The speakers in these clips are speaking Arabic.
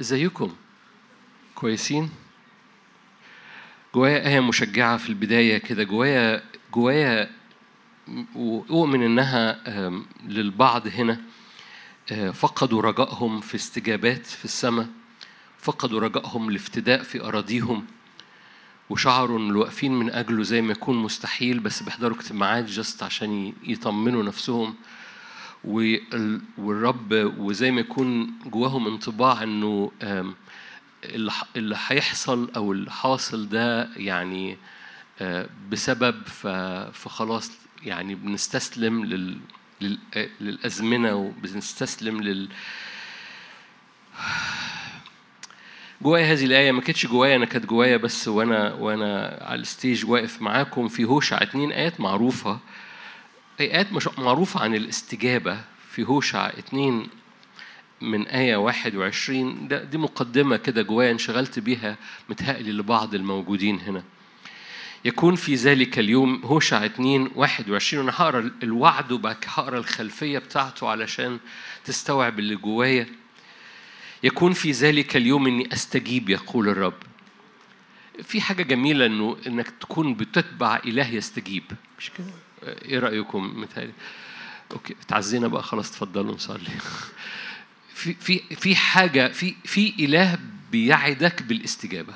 ازيكم كويسين. جوايا آية مشجعة في البداية كده. جوايا جوايا وأؤمن إنها للبعض هنا آه، فقدوا رجائهم في استجابات في السماء فقدوا رجائهم الافتداء في أراضيهم وشعروا إن واقفين من أجله زي ما يكون مستحيل بس بيحضروا اجتماعات جست عشان يطمنوا نفسهم. والرب وزي ما يكون جواهم انطباع إنه اللي هيحصل أو اللي حاصل ده يعني آه، بسبب فخلاص يعني بنستسلم لل آه، للأزمنة وبنستسلم لل جوايا هذه الآية. ما كانتش جوايا أنا كانت جوايا بس وأنا وأنا على الستيج واقف معاكم في هوشع اتنين آيات معروفة. آيات مش معروفة عن الاستجابة في هوشع اتنين من آية 21 ده دي مقدمة كده جوايا انشغلت بيها متهيألي لبعض الموجودين هنا. يكون في ذلك اليوم هوشع 2 21 أنا هقرأ الوعد وبعد هقرأ الخلفية بتاعته علشان تستوعب اللي جوايا. يكون في ذلك اليوم إني أستجيب يقول الرب. في حاجة جميلة انه إنك تكون بتتبع إله يستجيب. مش كده؟ إيه رأيكم متهيألي أوكي تعزينا بقى خلاص اتفضلوا نصلي. في في في حاجة في في إله بيعدك بالاستجابة.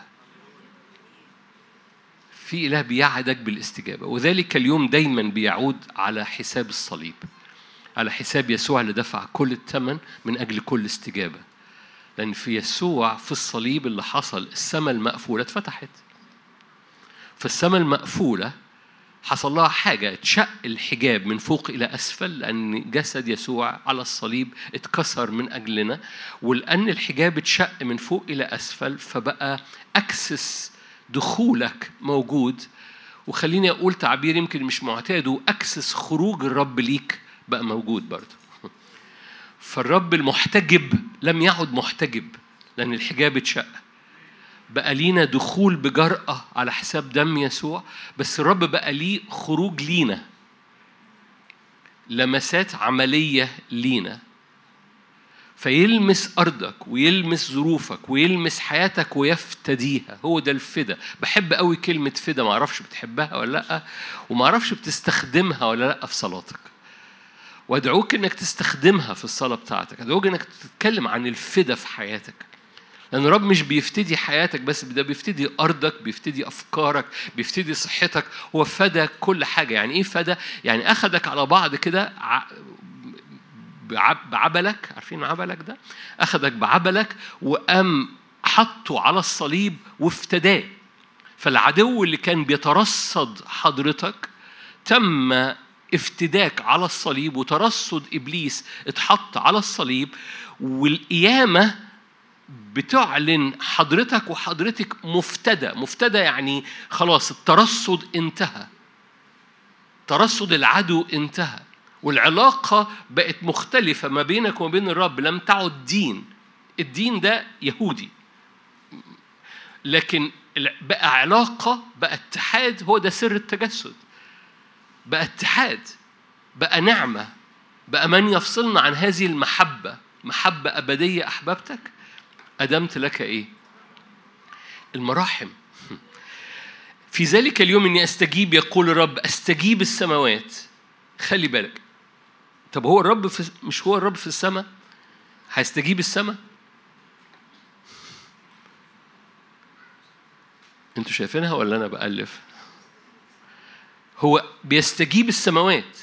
في إله بيعدك بالاستجابة. وذلك اليوم دايما بيعود على حساب الصليب على حساب يسوع اللي دفع كل الثمن من أجل كل استجابة. لأن في يسوع في الصليب اللي حصل السماء المقفولة اتفتحت. فالسماء المقفولة حصل لها حاجة اتشق الحجاب من فوق إلى أسفل لأن جسد يسوع على الصليب اتكسر من أجلنا. ولأن الحجاب اتشق من فوق إلى أسفل فبقى أكسس دخولك موجود. وخليني أقول تعبير يمكن مش معتاد وأكسس خروج الرب ليك بقى موجود برضه. فالرب المحتجب لم يعد محتجب لأن الحجاب اتشق. بقى لينا دخول بجرأة على حساب دم يسوع بس الرب بقى ليه خروج لينا. لمسات عملية لينا. فيلمس أرضك ويلمس ظروفك ويلمس حياتك ويفتديها. هو ده الفدا. بحب قوي كلمة فدا. معرفش بتحبها ولا لأ ومعرفش بتستخدمها ولا لأ في صلاتك. وأدعوك إنك تستخدمها في الصلاة بتاعتك. أدعوك إنك تتكلم عن الفدا في حياتك. لأن الرب مش بيفتدي حياتك بس ده بيفتدي أرضك بيفتدي أفكارك بيفتدي صحتك. هو فدا كل حاجة. يعني إيه فدا يعني أخدك على بعض كده بعبلك. عارفين عبلك ده؟ أخدك بعبلك وقام حطه على الصليب وافتداه. فالعدو اللي كان بيترصد حضرتك تم افتداك على الصليب وترصد إبليس اتحط على الصليب والقيامة بتعلن حضرتك وحضرتك مفتدى. مفتدى يعني خلاص الترصد انتهى. ترصد العدو انتهى. والعلاقة بقت مختلفة ما بينك وما بين الرب. لم تعد دين. الدين ده يهودي. لكن بقى علاقة بقى اتحاد. هو ده سر التجسد. بقى اتحاد. بقى نعمة. بقى من يفصلنا عن هذه المحبة. محبة أبدية أحببتك؟ أدمت لك إيه؟ المراحم. في ذلك اليوم إني أستجيب يقول الرب أستجيب السماوات. خلي بالك. طب هو الرب في مش هو الرب في السماء؟ هيستجيب السماء؟ أنتوا شايفينها ولا أنا بألف؟ هو بيستجيب السماوات.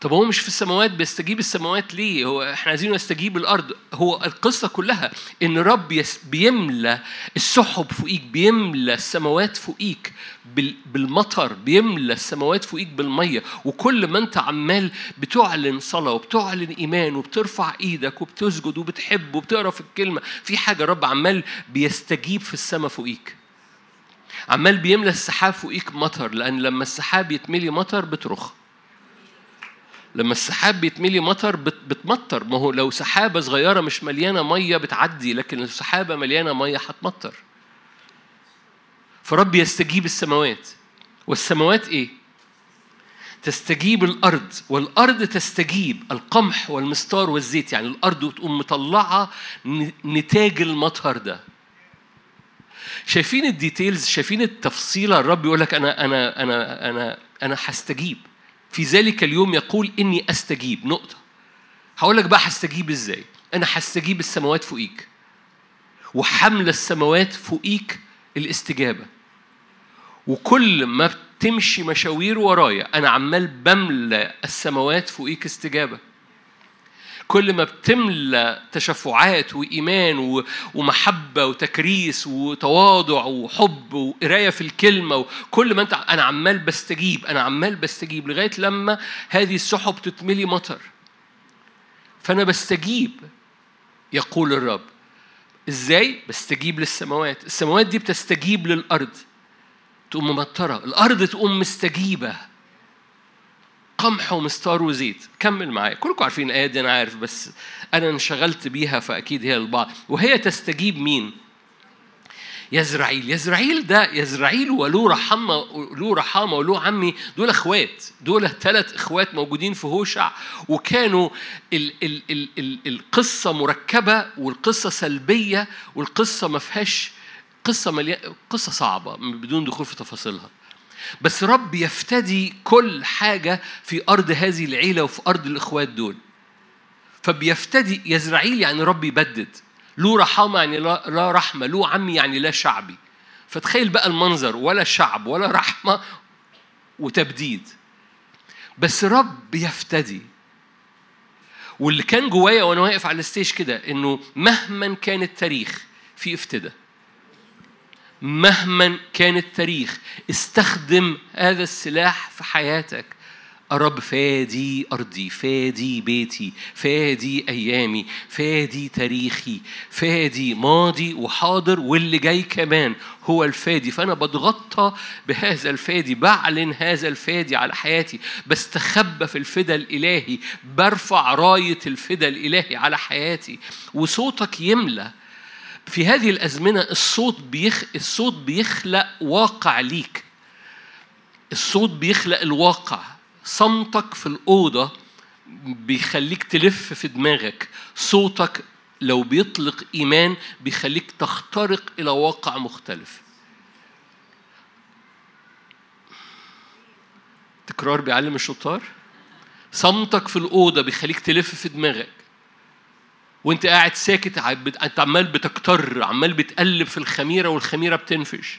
طب هو مش في السماوات بيستجيب السماوات ليه؟ هو إحنا عايزين نستجيب الأرض، هو القصة كلها إن يس- بيملى السحب فوقيك، بيملى السماوات فوقيك بال- بالمطر، بيملى السماوات فوقيك بالمية، وكل ما أنت عمال بتعلن صلاة وبتعلن إيمان وبترفع إيدك وبتسجد وبتحب وبتقرأ في الكلمة، في حاجة الرب عمال بيستجيب في السماء فوقيك. عمال بيملى السحاب فوقيك مطر لأن لما السحاب يتملي مطر بترخ. لما السحاب بيتملي مطر بت- بتمطر. ما هو لو سحابة صغيرة مش مليانة مية بتعدي لكن لو سحابة مليانة مية هتمطر. فرب يستجيب السماوات. والسماوات إيه؟ تستجيب الأرض. والأرض تستجيب. القمح والمستار والزيت. يعني الأرض تقوم مطلعة نتاج المطر ده. شايفين الديتيلز شايفين التفصيلة الرب يقول لك أنا أنا أنا أنا أنا هستجيب. في ذلك اليوم يقول إني أستجيب. نقطة. هقول لك بقى هستجيب إزاي. أنا هستجيب السماوات فوقيك. وحمل السماوات فوقيك الاستجابة. وكل ما بتمشي مشاوير ورايا أنا عمال بملى السماوات فوقيك استجابة. كل ما بتملى تشفعات وإيمان ومحبة وتكريس وتواضع وحب وقراية في الكلمة وكل ما أنت أنا عمال بستجيب أنا عمال بستجيب لغاية لما هذه السحب تتملي مطر. فأنا بستجيب يقول الرب. إزاي؟ بستجيب للسماوات. السماوات دي بتستجيب للأرض. تقوم ممطرة. الأرض تقوم مستجيبة. قمح ومستار وزيت. كمل معايا. كلكم عارفين الايه دي أنا عارف بس أنا انشغلت بيها فأكيد هي البعض. وهي تستجيب مين؟ يزرعيل. يزرعيل ده يزرعيل وله رحمة له رحامة وله عمي. دول أخوات. دول ثلاث إخوات موجودين في هوشع. وكانوا ال ال ال ال القصة مركبة والقصة سلبية والقصة ما فيهاش قصة مليانة قصة صعبة بدون دخول في تفاصيلها. بس رب يفتدي كل حاجة في أرض هذه العيلة وفي أرض الإخوات دول. فبيفتدي يزرعيل يعني رب يبدد. له رحمة يعني لا رحمة له عمي يعني لا شعبي. فتخيل بقى المنظر ولا شعب ولا رحمة وتبديد. بس رب يفتدي واللي كان جوايا وأنا واقف على الستيج كده إنه مهما كان التاريخ في افتداء. مهما كان التاريخ استخدم هذا السلاح في حياتك. الرب فادي أرضي فادي بيتي فادي أيامي فادي تاريخي فادي ماضي وحاضر واللي جاي كمان هو الفادي. فأنا بتغطى بهذا الفادي بعلن هذا الفادي على حياتي. بستخبى في الفدا الإلهي برفع راية الفدا الإلهي على حياتي. وصوتك يملى في هذه الأزمنة الصوت بيخ... الصوت بيخلق واقع ليك. الصوت بيخلق الواقع. صمتك في الأوضة بيخليك تلف في دماغك. صوتك لو بيطلق إيمان بيخليك تخترق إلى واقع مختلف. تكرار بيعلم الشطار؟ صمتك في الأوضة بيخليك تلف في دماغك. وانت قاعد ساكت انت عمال بتكتر عمال بتقلب في الخميرة والخميرة بتنفش.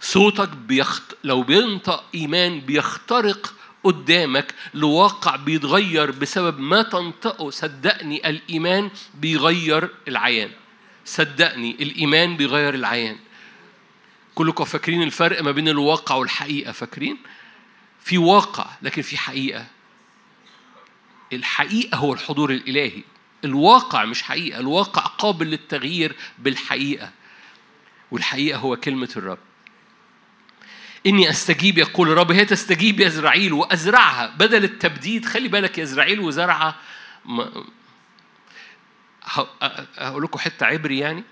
صوتك بيخت... لو بينطق إيمان بيخترق قدامك لواقع بيتغير بسبب ما تنطقه. صدقني الإيمان بيغير العيان. صدقني الإيمان بيغير العيان. كلكم فاكرين الفرق ما بين الواقع والحقيقة؟ فاكرين؟ في واقع لكن في حقيقة. الحقيقة هو الحضور الإلهي. الواقع مش حقيقة الواقع قابل للتغيير بالحقيقة. والحقيقة هو كلمة الرب. إني أستجيب يقول الرب هي تستجيب يا إسرائيل وأزرعها. بدل التبديد خلي بالك يا إسرائيل وزرعها هقول لكم حتة عبري يعني.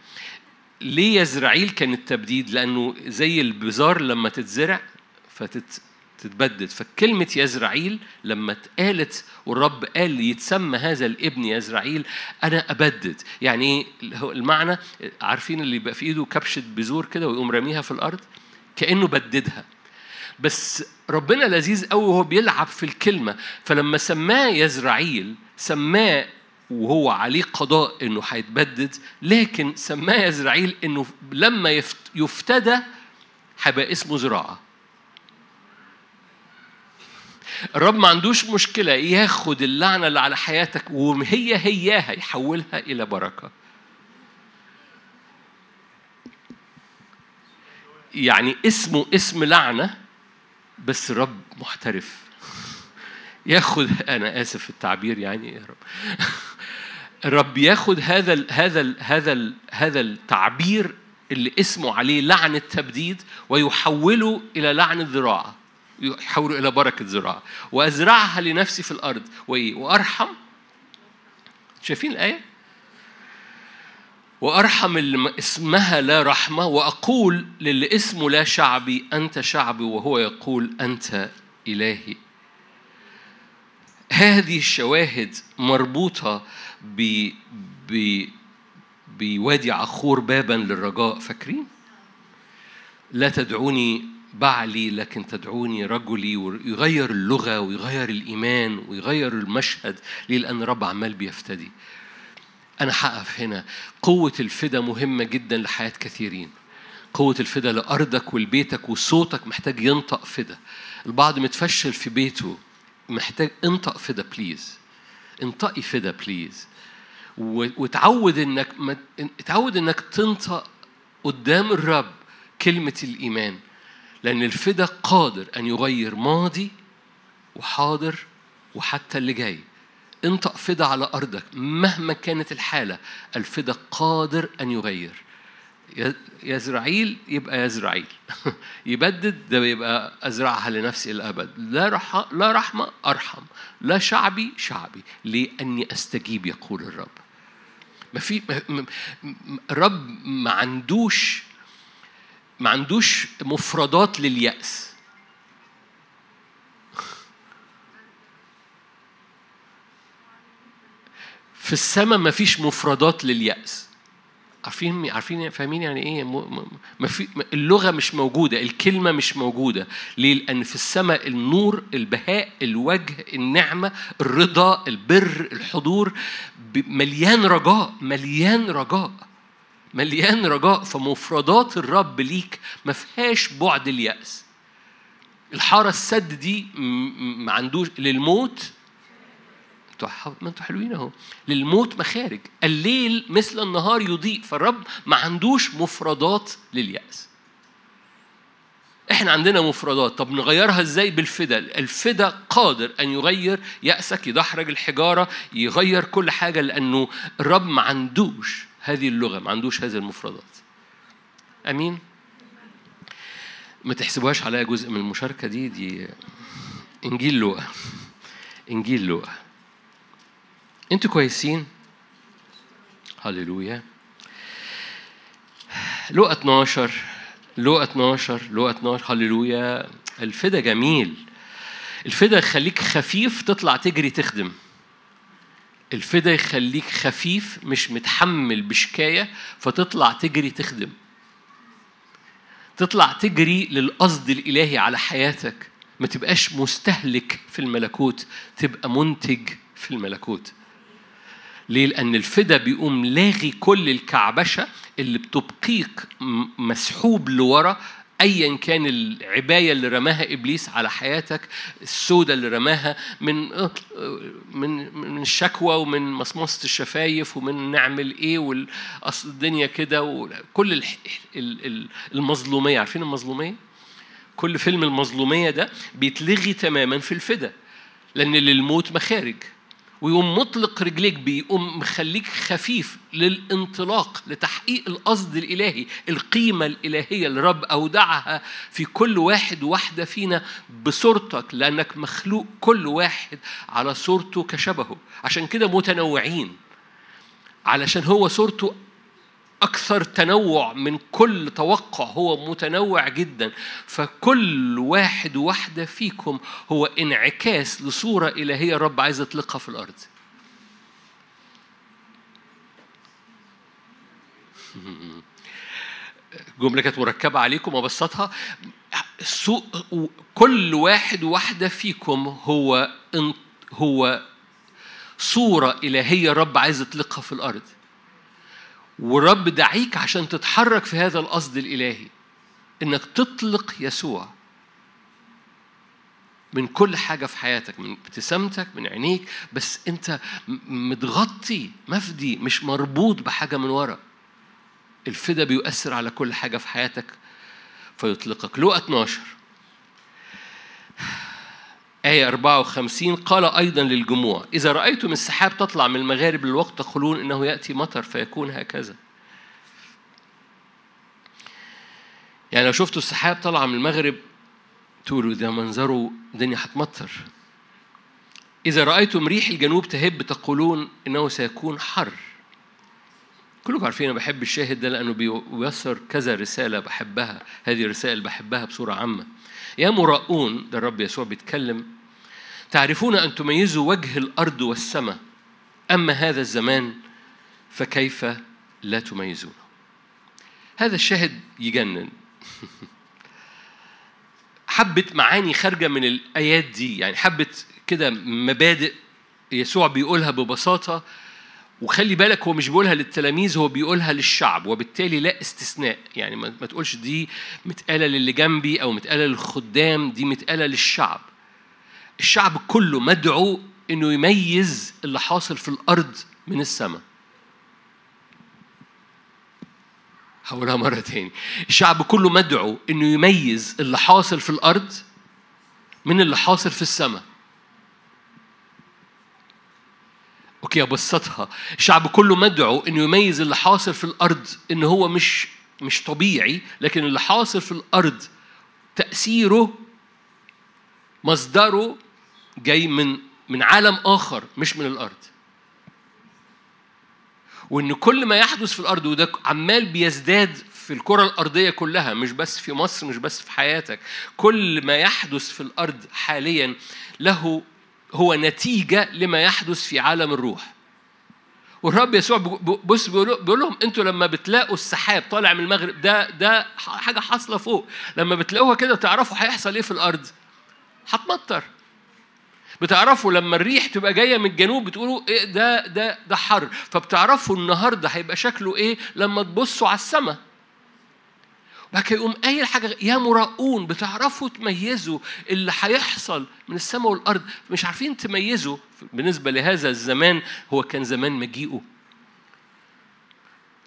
ليه يزرعيل كان التبديد؟ لأنه زي البزار لما تتزرع فتت تتبدد. فكلمة يزرعيل لما اتقالت والرب قال يتسمى هذا الابن يزرعيل أنا أبدد. يعني إيه؟ المعنى عارفين اللي يبقى في إيده كبشة بذور كده ويقوم راميها في الأرض؟ كأنه بددها. بس ربنا لذيذ قوي وهو بيلعب في الكلمة. فلما سماه يزرعيل سماه وهو عليه قضاء إنه هيتبدد لكن سماه يزرعيل إنه لما يفتدى هيبقى اسمه زراعة. الرب ما عندوش مشكلة ياخد اللعنة اللي على حياتك وهي هياها يحولها إلى بركة. يعني اسمه اسم لعنة بس الرب محترف. ياخد أنا آسف في التعبير يعني يا رب. الرب ياخد هذا ال هذا ال هذا ال هذا التعبير اللي اسمه عليه لعنة تبديد ويحوله إلى لعنة ذراعه يحولوا إلى بركة زراعة. وأزرعها لنفسي في الأرض. وإيه؟ وأرحم. شايفين الآية؟ وأرحم اللي اسمها لا رحمة. وأقول للي اسمه لا شعبي أنت شعبي وهو يقول أنت إلهي. هذه الشواهد مربوطة ب ب بوادي عخور بابا للرجاء. فاكرين؟ لا تدعوني بعلي لكن تدعوني رجلي ويغير اللغة ويغير الإيمان ويغير المشهد ليه؟ لأن الرب عمال بيفتدي. أنا هقف هنا. قوة الفدا مهمة جدا لحياة كثيرين. قوة الفدا لأرضك ولبيتك وصوتك محتاج ينطق فدا. البعض متفشل في بيته. محتاج انطق فدا please انطقي فدا please وتعود إنك ما... اتعود إنك تنطق قدام الرب كلمة الإيمان. لأن الفدا قادر أن يغير ماضي وحاضر وحتى اللي جاي. انطق فدا على أرضك. مهما كانت الحالة الفدا قادر أن يغير. يزرعيل يبقى يزرعيل. يبدد ده يبقى أزرعها لنفسي الأبد لا رح لا رحمة أرحم. لا شعبي شعبي. لأني أستجيب يقول الرب. ما في الرب ما عندوش ما عندوش مفردات لليأس. في السماء ما فيش مفردات لليأس. عارفين عارفين فاهمين يعني إيه؟ ما في اللغة مش موجودة الكلمة مش موجودة. ليه؟ لأن في السماء النور البهاء الوجه النعمة الرضا البر الحضور مليان رجاء مليان رجاء. مليان رجاء فمفردات الرب ليك ما فيهاش بعد اليأس. الحارة السد دي ما عندوش للموت ما أنتوا حلوين اهو. للموت مخارج. الليل مثل النهار يضيء فالرب ما عندوش مفردات لليأس. إحنا عندنا مفردات. طب نغيرها إزاي؟ بالفدا. الفدا قادر ان يغير يأسك يدحرج الحجارة يغير كل حاجة لأنه الرب ما عندوش هذه اللغة ما عندوش هذه المفردات. أمين؟ ما تحسبوهاش عليا جزء من المشاركة دي دي إنجيل لوقا إنجيل لوقا أنتوا كويسين؟ هللويا. لوقا 12 لوقا 12 لوقا 12 هللويا. الفدا جميل. الفدا يخليك خفيف تطلع تجري تخدم. الفدا يخليك خفيف مش متحمل بشكاية فتطلع تجري تخدم. تطلع تجري للقصد الإلهي على حياتك. ما تبقاش مستهلك في الملكوت تبقى منتج في الملكوت. ليه؟ لأن الفدا بيقوم لاغي كل الكعبشة اللي بتبقيك مسحوب لورا ايا كان العباية اللي رماها إبليس على حياتك السودة اللي رماها من من من الشكوى ومن مصمصة الشفايف ومن نعمل إيه واصل الدنيا كده وكل المظلومية عارفين المظلومية؟ كل فيلم المظلومية ده بيتلغي تماما في الفدا لأن للموت مخارج ويقوم مطلق رجليك بيقوم مخليك خفيف للانطلاق لتحقيق القصد الإلهي القيمة الإلهية اللي رب أودعها في كل واحد واحدة فينا بصورتك لأنك مخلوق كل واحد على صورته كشبهه. عشان كده متنوعين. علشان هو صورته أكثر تنوع من كل توقع هو متنوع جدا. فكل واحد واحدة فيكم هو انعكاس لصورة إلهية الرب عايز يطلقها في الأرض. جملة كانت مركبة عليكم أبسطها كل واحد واحدة فيكم هو هو صورة إلهية الرب عايز يطلقها في الأرض. والرب دعيك عشان تتحرك في هذا القصد الإلهي إنك تطلق يسوع من كل حاجة في حياتك من ابتسامتك من عينيك بس أنت متغطي مفدي مش مربوط بحاجة من ورا. الفدا بيؤثر على كل حاجة في حياتك فيطلقك. لوقا 12 آية 54 قال أيضا للجموع إذا رأيتم السحاب تطلع من المغارب للوقت تقولون إنه يأتي مطر فيكون هكذا. يعني لو شفتوا السحاب طالعة من المغرب تقولوا ده منظره الدنيا هتمطر. إذا رأيتم ريح الجنوب تهب تقولون إنه سيكون حر. كلكم عارفين أنا بحب الشاهد ده لأنه بيوصل كذا رسالة بحبها هذه الرسائل بحبها بصورة عامة. يا مراؤون ده الرب يسوع بيتكلم تعرفون أن تميزوا وجه الأرض والسماء أما هذا الزمان فكيف لا تميزونه؟ هذا الشاهد يجنن. حبة معاني خارجة من الآيات دي يعني حبة كده مبادئ يسوع بيقولها ببساطة وخلي بالك هو مش بيقولها للتلاميذ هو بيقولها للشعب وبالتالي لا استثناء. يعني ما تقولش دي متقالة للي جنبي أو متقالة للخدام دي متقالة للشعب. الشعب كله مدعو إنه يميز اللي حاصل في الأرض من السماء. هقولها مرة تاني. الشعب كله مدعو إنه يميز اللي حاصل في الأرض من اللي حاصل في السماء. أوكي ابسطها الشعب كله مدعو إنه يميز اللي حاصل في الأرض ان هو مش مش طبيعي لكن اللي حاصل في الأرض تأثيره مصدره جاي من من عالم آخر مش من الأرض. وإن كل ما يحدث في الأرض وده عمال بيزداد في الكرة الأرضية كلها مش بس في مصر مش بس في حياتك كل ما يحدث في الأرض حاليا له هو نتيجة لما يحدث في عالم الروح. والرب يسوع بص بيقول لهم أنتوا لما بتلاقوا السحاب طالع من المغرب ده ده حاجة حاصلة فوق. لما بتلاقوها كده تعرفوا هيحصل إيه في الأرض؟ هتمطر. بتعرفوا لما الريح تبقى جاية من الجنوب بتقولوا إيه ده ده ده حر. فبتعرفوا النهارده هيبقى شكله إيه لما تبصوا على السماء. بعد كده يقوم قايل حاجة يا مراؤون بتعرفوا تميزوا اللي هيحصل من السماء والأرض؟ مش عارفين تميزوا. بالنسبة لهذا الزمان هو كان زمان مجيئه.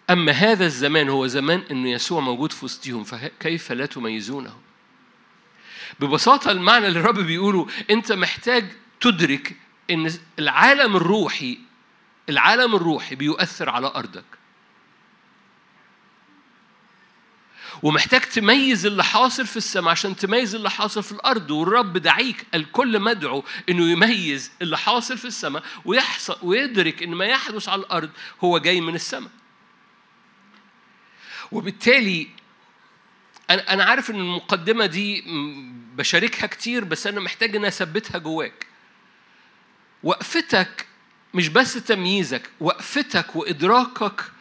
أما هذا الزمان هو زمان انه يسوع موجود في وسطهم فكيف لا تميزونه ببساطة المعنى اللي الرب بيقوله أنت محتاج تدرك إن العالم الروحي العالم الروحي بيؤثر على أرضك. ومحتاج تميز اللي حاصل في السماء عشان تميز اللي حاصل في الأرض والرب دعيك الكل مدعو إنه يميز اللي حاصل في السماء ويحصل ويدرك إن ما يحدث على الأرض هو جاي من السماء. وبالتالي أنا أنا عارف إن المقدمة دي بشاركها كتير بس أنا محتاج إن أثبتها جواك. وقفتك مش بس تمييزك وقفتك وإدراكك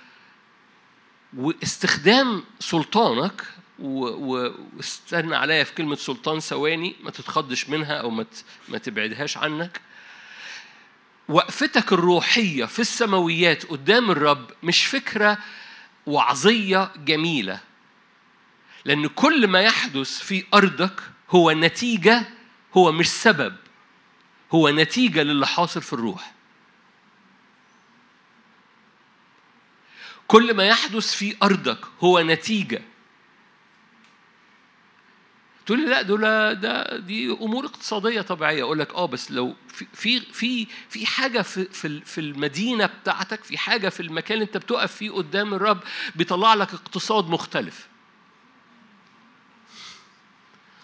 واستخدام سلطانك واستنى عليا في كلمة سلطان ثواني ما تتخضش منها أو ما ما تبعدهاش عنك. وقفتك الروحية في السماويات قدام الرب مش فكرة وعظية جميلة لأن كل ما يحدث في أرضك هو نتيجة هو مش سبب هو نتيجة للي حاصل في الروح. كل ما يحدث في أرضك هو نتيجة. تقول لي لا دول ده دي أمور اقتصادية طبيعية. أقول لك آه بس لو في في في حاجة في في في المدينة بتاعتك في حاجة في المكان اللي أنت بتقف فيه قدام الرب بيطلع لك اقتصاد مختلف.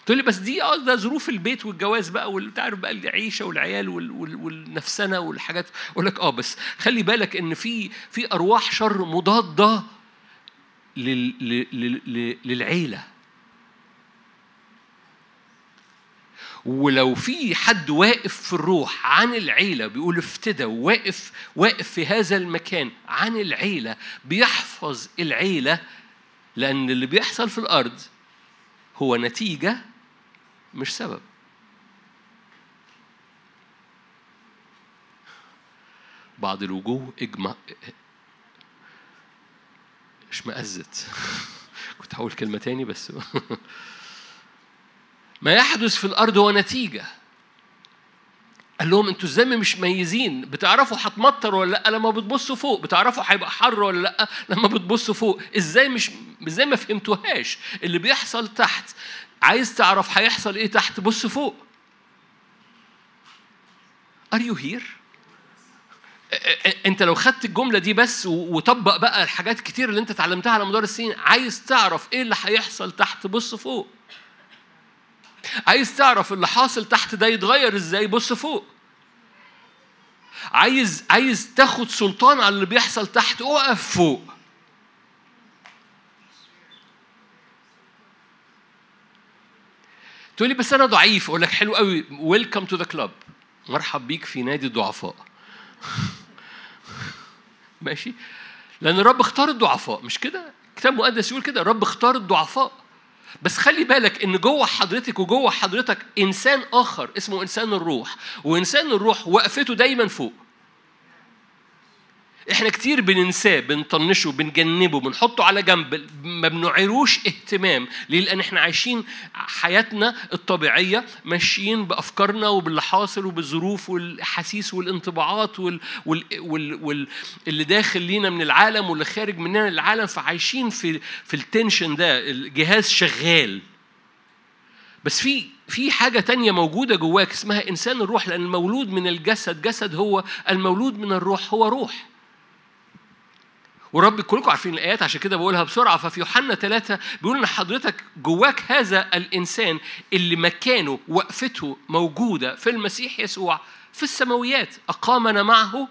تقول لي بس دي آه ده ظروف البيت والجواز بقى واللي تعرف بقى العيشة والعيال والنفسنة والحاجات. أقول لك آه بس خلي بالك إن في في أرواح شر مضادة للعيلة. ولو في حد واقف في الروح عن العيلة بيقول افتدى واقف واقف في هذا المكان عن العيلة بيحفظ العيلة لأن اللي بيحصل في الأرض هو نتيجة مش سبب. بعض الوجوه اجمع اشمأزت كنت هقول كلمة تاني بس. ما يحدث في الأرض هو نتيجة. قال لهم أنتوا إزاي مش ميزين؟ بتعرفوا هتمطر ولا لأ؟ لما بتبصوا فوق. بتعرفوا هيبقى حر ولا لأ؟ لما بتبصوا فوق. إزاي مش إزاي ما فهمتوهاش؟ اللي بيحصل تحت عايز تعرف هيحصل إيه تحت بص فوق Are you here؟ انت لو خدت الجمله دي بس وطبق بقى الحاجات كتير اللي انت اتعلمتها على مدار السنين عايز تعرف إيه اللي هيحصل تحت بص فوق عايز تعرف اللي حاصل تحت ده يتغير إزاي بص فوق عايز عايز تاخد سلطان على اللي بيحصل تحت اقف فوق تقول لي بس أنا ضعيف. أقول لك حلو قوي. welcome to the club مرحب بيك في نادي الضعفاء. ماشي؟ لأن الرب اختار الضعفاء. مش كده؟ كتاب مقدس يقول كده. الرب اختار الضعفاء. بس خلي بالك إن جوه حضرتك وجوه حضرتك إنسان آخر اسمه إنسان الروح. وإنسان الروح وقفته دايما فوق. إحنا كتير بننساه بنطنشه بنجنبه بنحطه على جنب ما بنعيروش اهتمام. ليه؟ لأن إحنا عايشين حياتنا الطبيعية ماشيين بأفكارنا وباللي حاصل وبالظروف والأحاسيس والانطباعات وال... وال... وال... وال... اللي داخل لينا من العالم واللي خارج مننا العالم فعايشين في في التنشن ده. الجهاز شغال. بس في في حاجة تانية موجودة جواك اسمها إنسان الروح لأن المولود من الجسد جسد هو المولود من الروح هو روح. ورب كلكم عارفين الآيات عشان كده بقولها بسرعة. ففي يوحنا ثلاثة بيقول إن حضرتك جواك هذا الإنسان اللي مكانه وقفته موجودة في المسيح يسوع في السماويات. أقامنا معه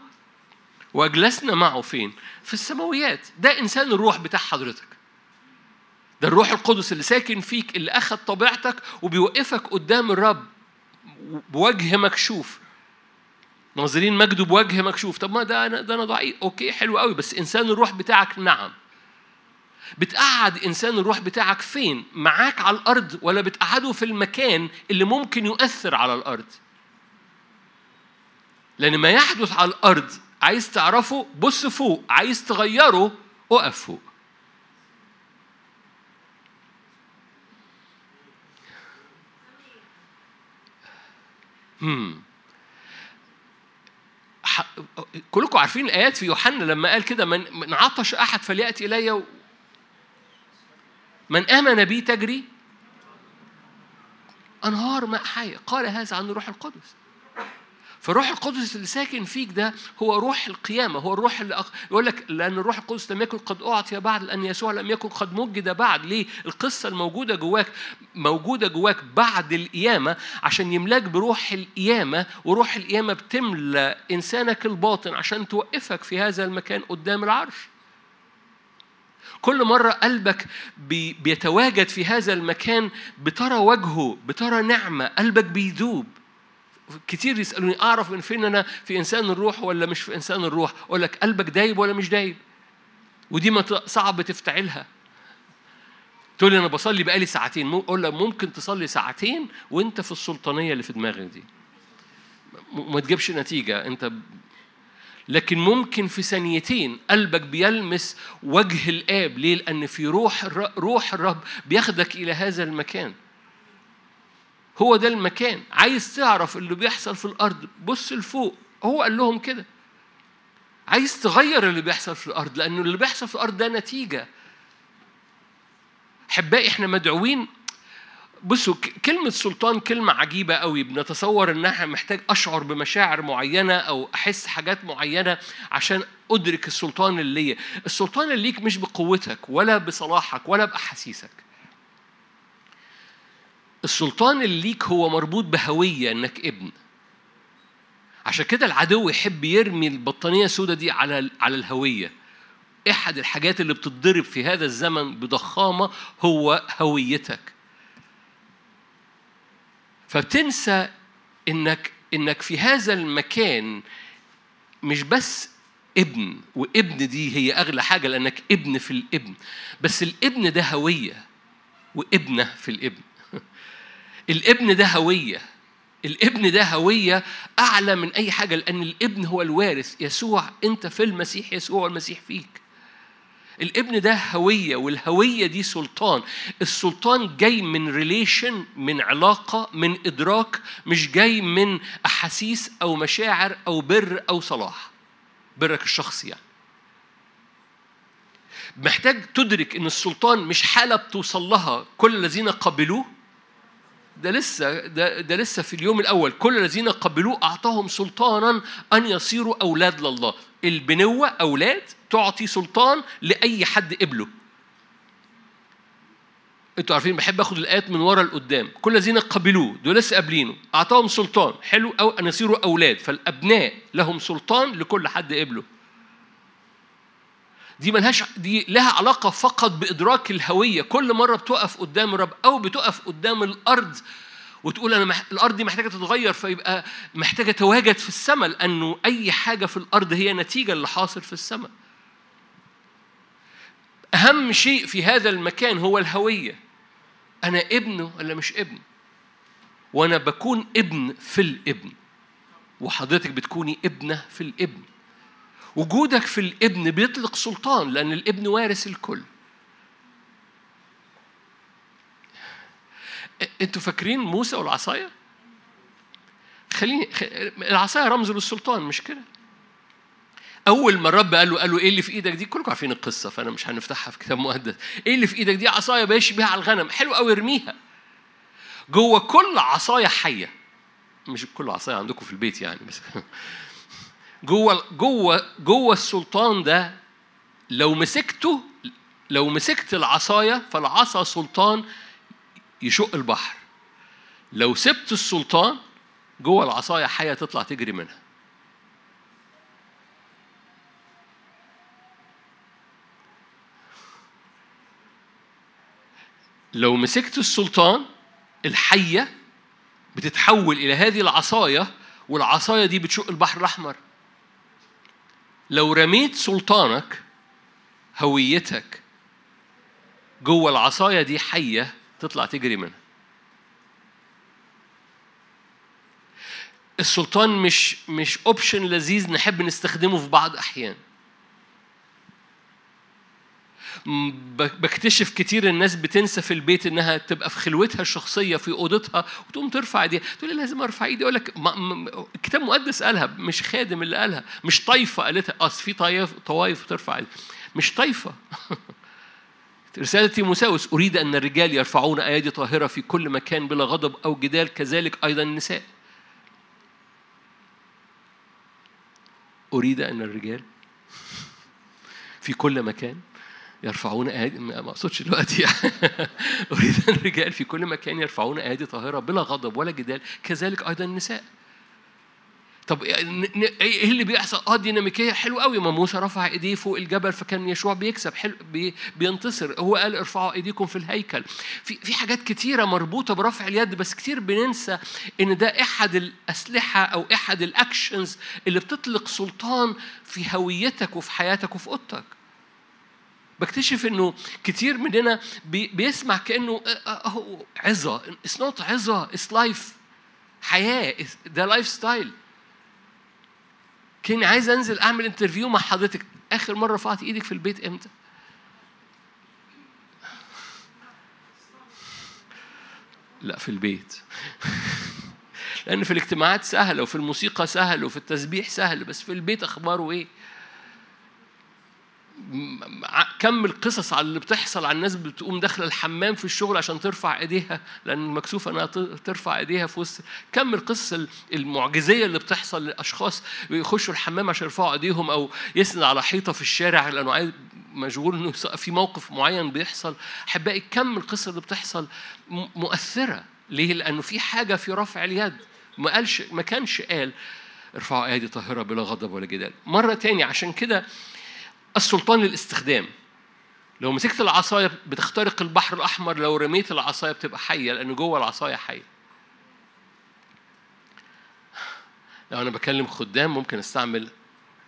وأجلسنا معه فين؟ في السماويات. ده إنسان الروح بتاع حضرتك. ده الروح القدس اللي ساكن فيك اللي أخذ طبيعتك وبيوقفك قدام الرب بوجه مكشوف. ناظرين مجده بوجه مكشوف. طب ما ده أنا ده أنا ضعيف. أوكي حلو قوي بس إنسان الروح بتاعك نعم. بتقعد إنسان الروح بتاعك فين؟ معاك على الأرض ولا بتقعده في المكان اللي ممكن يؤثر على الأرض؟ لأن ما يحدث على الأرض عايز تعرفه بص فوق. عايز تغيره اقف فوق. hmm. كلكم عارفين الآيات في يوحنا لما قال كده من, عطش أحد فليأتي إلي و... من آمن بي تجري أنهار ماء حية. قال هذا عن الروح القدس. فالروح القدس اللي ساكن فيك ده هو روح القيامة هو الروح اللي أق... يقول لك لأن الروح القدس لم يكن قد أعطي بعد لأن يسوع لم يكن قد مجد بعد. ليه؟ القصة الموجودة جواك موجودة جواك بعد القيامة عشان يملاك بروح القيامة وروح القيامة بتملى إنسانك الباطن عشان توقفك في هذا المكان قدام العرش. كل مرة قلبك بي بيتواجد في هذا المكان بترى وجهه بترى نعمة قلبك بيذوب. كتير يسألوني أعرف من فين أنا في إنسان الروح ولا مش في إنسان الروح؟ أقول لك قلبك دايب ولا مش دايب؟ ودي ما صعب تفتعلها. تقول لي أنا بصلي بقالي ساعتين أقول لك ممكن تصلي ساعتين وأنت في السلطانية اللي في دماغك دي. ما تجيبش نتيجة أنت لكن ممكن في ثانيتين قلبك بيلمس وجه الآب. ليه؟ لأن في روح روح الرب بياخدك إلى هذا المكان. هو ده المكان. عايز تعرف اللي بيحصل في الأرض بص لفوق. هو قال لهم كده. عايز تغير اللي بيحصل في الأرض لأنه اللي بيحصل في الأرض ده نتيجة. أحبائي إحنا مدعوين. بصوا كلمة سلطان كلمة عجيبة قوي. بنتصور إنها محتاج أشعر بمشاعر معينة أو أحس حاجات معينة عشان أدرك السلطان اللي ليا. السلطان اللي ليك مش بقوتك ولا بصلاحك ولا بأحاسيسك. السلطان اللي ليك هو مربوط بهوية إنك ابن. عشان كده العدو يحب يرمي البطانية السوداء دي على على الهوية. أحد الحاجات اللي بتتضرب في هذا الزمن بضخامة هو هويتك. فبتنسى إنك إنك في هذا المكان مش بس ابن وابن دي هي أغلى حاجة لأنك ابن في الابن. بس الابن ده هوية وابنة في الابن. الابن ده هوية. الابن ده هوية أعلى من أي حاجة لأن الابن هو الوارث. يسوع أنت في المسيح يسوع المسيح فيك. الابن ده هوية والهوية دي سلطان. السلطان جاي من ريليشن من علاقة من إدراك مش جاي من أحاسيس أو مشاعر أو بر أو صلاح. برك الشخصي يعني. محتاج تدرك إن السلطان مش حالة بتوصل لها كل الذين قبلوه ده لسه ده, ده لسه في اليوم الأول. كل الذين قبلوه أعطاهم سلطانا أن يصيروا أولاد لله. البنوة أولاد تعطي سلطان لأي حد قبله. أنتوا عارفين بحب آخد الآيات من ورا لقدام. كل الذين قبلوه دول لسه قابلينه. أعطاهم سلطان. حلو أو أن يصيروا أولاد. فالأبناء لهم سلطان لكل حد قبله. دي ملهاش دي لها علاقة فقط بإدراك الهوية. كل مرة بتقف قدام الرب أو بتقف قدام الأرض وتقول أنا مح... الأرض دي محتاجة تتغير فيبقى محتاجة تواجد في السماء لأنه أي حاجة في الأرض هي نتيجة اللي حاصل في السماء. أهم شيء في هذا المكان هو الهوية. أنا ابنه ولا مش ابن؟ وأنا بكون ابن في الابن. وحضرتك بتكوني ابنة في الابن. وجودك في الابن بيطلق سلطان لأن الابن وارث الكل. أنتوا فاكرين موسى والعصاية؟ خليني العصاية رمز للسلطان مش كده؟ أول ما الرب قال له قال له إيه اللي في إيدك دي؟ كلكم عارفين القصة فأنا مش هنفتحها في كتاب مقدس. إيه اللي في إيدك دي؟ عصاية ماشي بيها على الغنم. حلو قوي ارميها. جوه كل عصاية حية. مش كل عصاية عندكم في البيت يعني بس. جوه جوه جوه السلطان ده لو مسكته لو مسكت العصاية فالعصا سلطان يشق البحر. لو سبت السلطان جوه العصاية حية تطلع تجري منها. لو مسكت السلطان الحية بتتحول إلى هذه العصاية والعصاية دي بتشق البحر الأحمر. لو رميت سلطانك هويتك جوه العصاية دي حية تطلع تجري منها. السلطان مش مش اوبشن لذيذ نحب نستخدمه في بعض أحيان. بكتشف كتير الناس بتنسى في البيت إنها تبقى في خلوتها الشخصية في أوضتها وتقوم ترفع إيديها. تقول لازم أرفع إيدي أقول لك الكتاب المقدس قالها مش خادم اللي قالها مش طايفة قالتها. اصل في طوايف طوايف ترفع إيدي. مش طايفة. رسالة تيموساوس أريد أن الرجال يرفعون أيادي طاهرة في كل مكان بلا غضب أو جدال كذلك أيضا النساء. أريد أن الرجال في كل مكان يرفعون أيادي ما أقصدش دلوقتي أريد أن الرجال في كل مكان يرفعون أيادي طاهرة بلا غضب ولا جدال كذلك أيضا النساء. طب إيه اللي بيحصل؟ آه ديناميكية حلو قوي ما موسى رفع إيديه فوق الجبل فكان يشوع بيكسب حلو بي بينتصر. هو قال ارفعوا إيديكم في الهيكل. في في حاجات كتيرة مربوطة برفع اليد بس كتير بننسى إن ده إحد الأسلحة أو إحد ال actions اللي بتطلق سلطان في هويتك وفي حياتك وفي أوضتك. بكتشف إنه كتير مننا بي بيسمع كأنه عظة. it's not عظة. it's life حياة. ده lifestyle كني عايز أنزل أعمل interview مع حضرتك. آخر مرة رفعت إيدك في البيت إمتى؟ لا في البيت. لأن في الاجتماعات سهلة وفي الموسيقى سهل وفي التسبيح سهل بس في البيت أخباره إيه؟ كم القصص على اللي بتحصل على الناس بتقوم داخلة الحمام في الشغل عشان ترفع إيديها لأن مكسوفة إنها ترفع إيديها في وسط. كم القصص المعجزية اللي بتحصل لأشخاص بيخشوا الحمام عشان يرفعوا إيديهم أو يسند على حيطة في الشارع لأنه عايز مشغول إنه في موقف معين بيحصل. أحبائي كم القصص اللي بتحصل مؤثرة؟ ليه؟ لأنه في حاجة في رفع اليد. ما قالش ما كانش قال ارفعوا إيدي طاهرة بلا غضب ولا جدال. مرة تاني عشان كده السلطان للاستخدام. لو مسكت العصاية بتخترق البحر الأحمر لو رميت العصاية بتبقى حية لأن جوه العصاية حية. لو أنا بكلم خدام ممكن أستعمل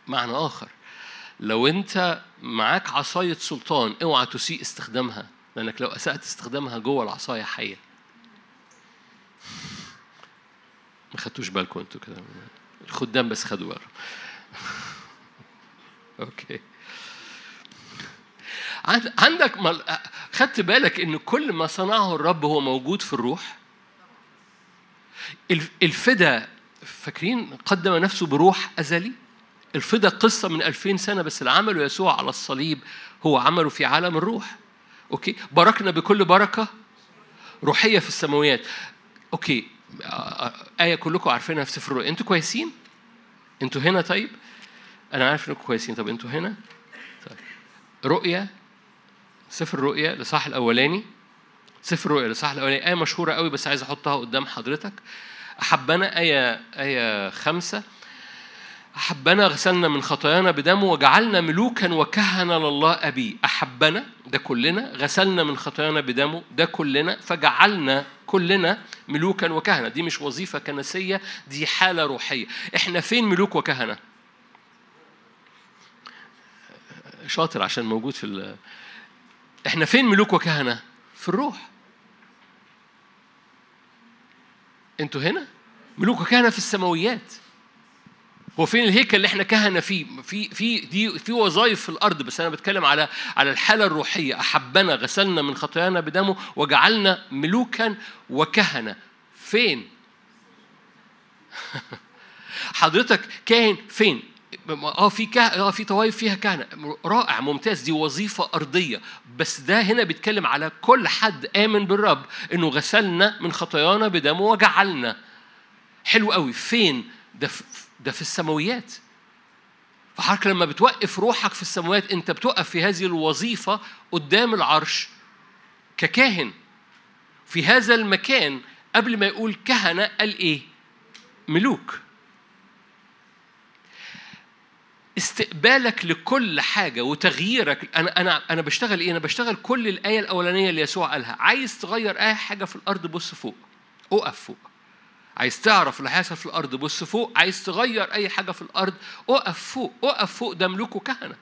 معنى آخر. لو أنت معاك عصاية سلطان اوعى تسيء استخدامها لأنك لو أسأت استخدامها جوه العصاية حية. ما خدتوش بالكم أنتوا كده؟ الخدام بس خدوا بالهم أوكي. عندك مل... خدت بالك إن كل ما صنعه الرب هو موجود في الروح؟ الفدا فاكرين قدم نفسه بروح أزلي؟ الفدا قصة من ألفين سنة بس اللي عمله يسوع على الصليب هو عمله في عالم الروح. okay؟ باركنا بكل بركة روحية في السماويات. okay؟ آية كلكم عارفينها في سفر الرؤيا أنتوا كويسين؟ أنتوا هنا طيب؟ أنا عارف إنكم كويسين. طب أنتوا هنا؟ طيب. رؤيا؟ سفر الرؤيا الإصحاح الأولاني. سفر الرؤيا الإصحاح الأولاني. آية مشهورة قوي بس عايز أحطها قدام حضرتك. أحبنا آية آية خمسة. أحبنا غسلنا من خطايانا بدمه وجعلنا ملوكا وكهنة لله أبي. أحبنا ده كلنا. غسلنا من خطايانا بدمه ده كلنا. فجعلنا كلنا ملوكا وكهنة. دي مش وظيفة كنسية دي حالة روحية. إحنا فين ملوك وكهنة؟ شاطر عشان موجود في. إحنا فين ملوك وكهنة؟ في الروح. أنتوا هنا؟ ملوك وكهنة في السماويات. هو فين الهيكل اللي إحنا كهنة فيه؟ في في دي في وظائف في الأرض بس أنا بتكلم على على الحالة الروحية. أحبنا غسلنا من خطايانا بدمه وجعلنا ملوكا وكهنة. فين؟ حضرتك كاهن فين؟ آه في كه... آه في طوائف فيها كهنة. رائع ممتاز. دي وظيفة أرضية. بس ده هنا بيتكلم على كل حد آمن بالرب إنه غسلنا من خطايانا بدمه وجعلنا. حلو قوي. فين؟ ده في ده في السماويات. فحضرتك لما بتوقف روحك في السماوات أنت بتوقف في هذه الوظيفة قدام العرش ككاهن. في هذا المكان قبل ما يقول كهنة قال إيه؟ ملوك. استقبالك لكل حاجة وتغييرك أنا أنا أنا بشتغل إيه؟ أنا بشتغل كل الآية الأولانية اللي يسوع قالها، عايز تغير أي حاجة في الأرض بص فوق. أقف فوق. عايز تعرف اللي هيحصل في الأرض بص فوق عايز تغير أي حاجة في الأرض أقف فوق أقف فوق ده ملوك وكهنة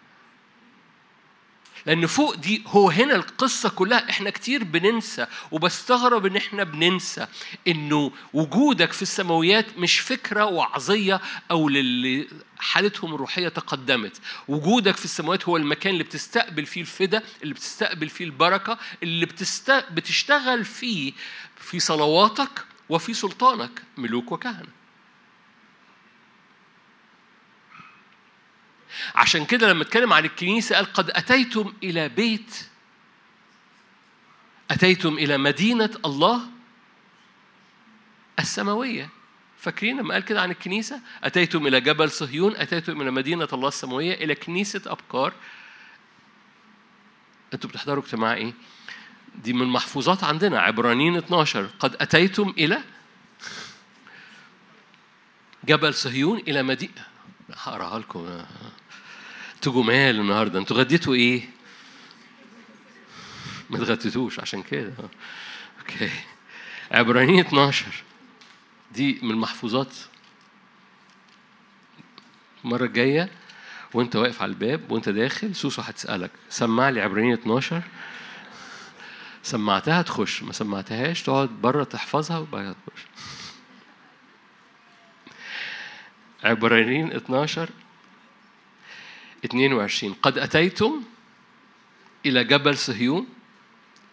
لأن فوق دي هو هنا القصة كلها. إحنا كتير بننسى وبستغرب إن إحنا بننسى إنه وجودك في السماويات مش فكرة وعظية أو للي حالتهم الروحية تقدمت. وجودك في السماوات هو المكان اللي بتستقبل فيه الفدا اللي بتستقبل فيه البركة اللي بتست... بتشتغل فيه في صلواتك وفي سلطانك ملوك وكهنة. عشان كده لما اتكلم عن الكنيسة قال قد أتيتم إلى بيت أتيتم إلى مدينة الله السماوية. فاكرين لما قال كده عن الكنيسة؟ أتيتم إلى جبل صهيون أتيتم إلى مدينة الله السماوية إلى كنيسة أبكار أنتوا بتحضروا اجتماع إيه؟ دي من محفوظات عندنا عبرانيين 12 قد أتيتم إلى جبل صهيون إلى مدينة هقراها لكم. أنتوا جمال النهارده؟ أنتوا غديتوا إيه؟ ما اتغديتوش عشان كده. okay. عبرانيين 12 دي من المحفوظات المرة الجاية. وانت واقف على الباب وانت داخل سوسو هتسألك سمع لي عبرانيين 12 سمعتها تخش ما سمعتهاش تقعد بره تحفظها وبعدها تخش. عبرانيين 12 22 قد أتيتم إلى جبل صهيون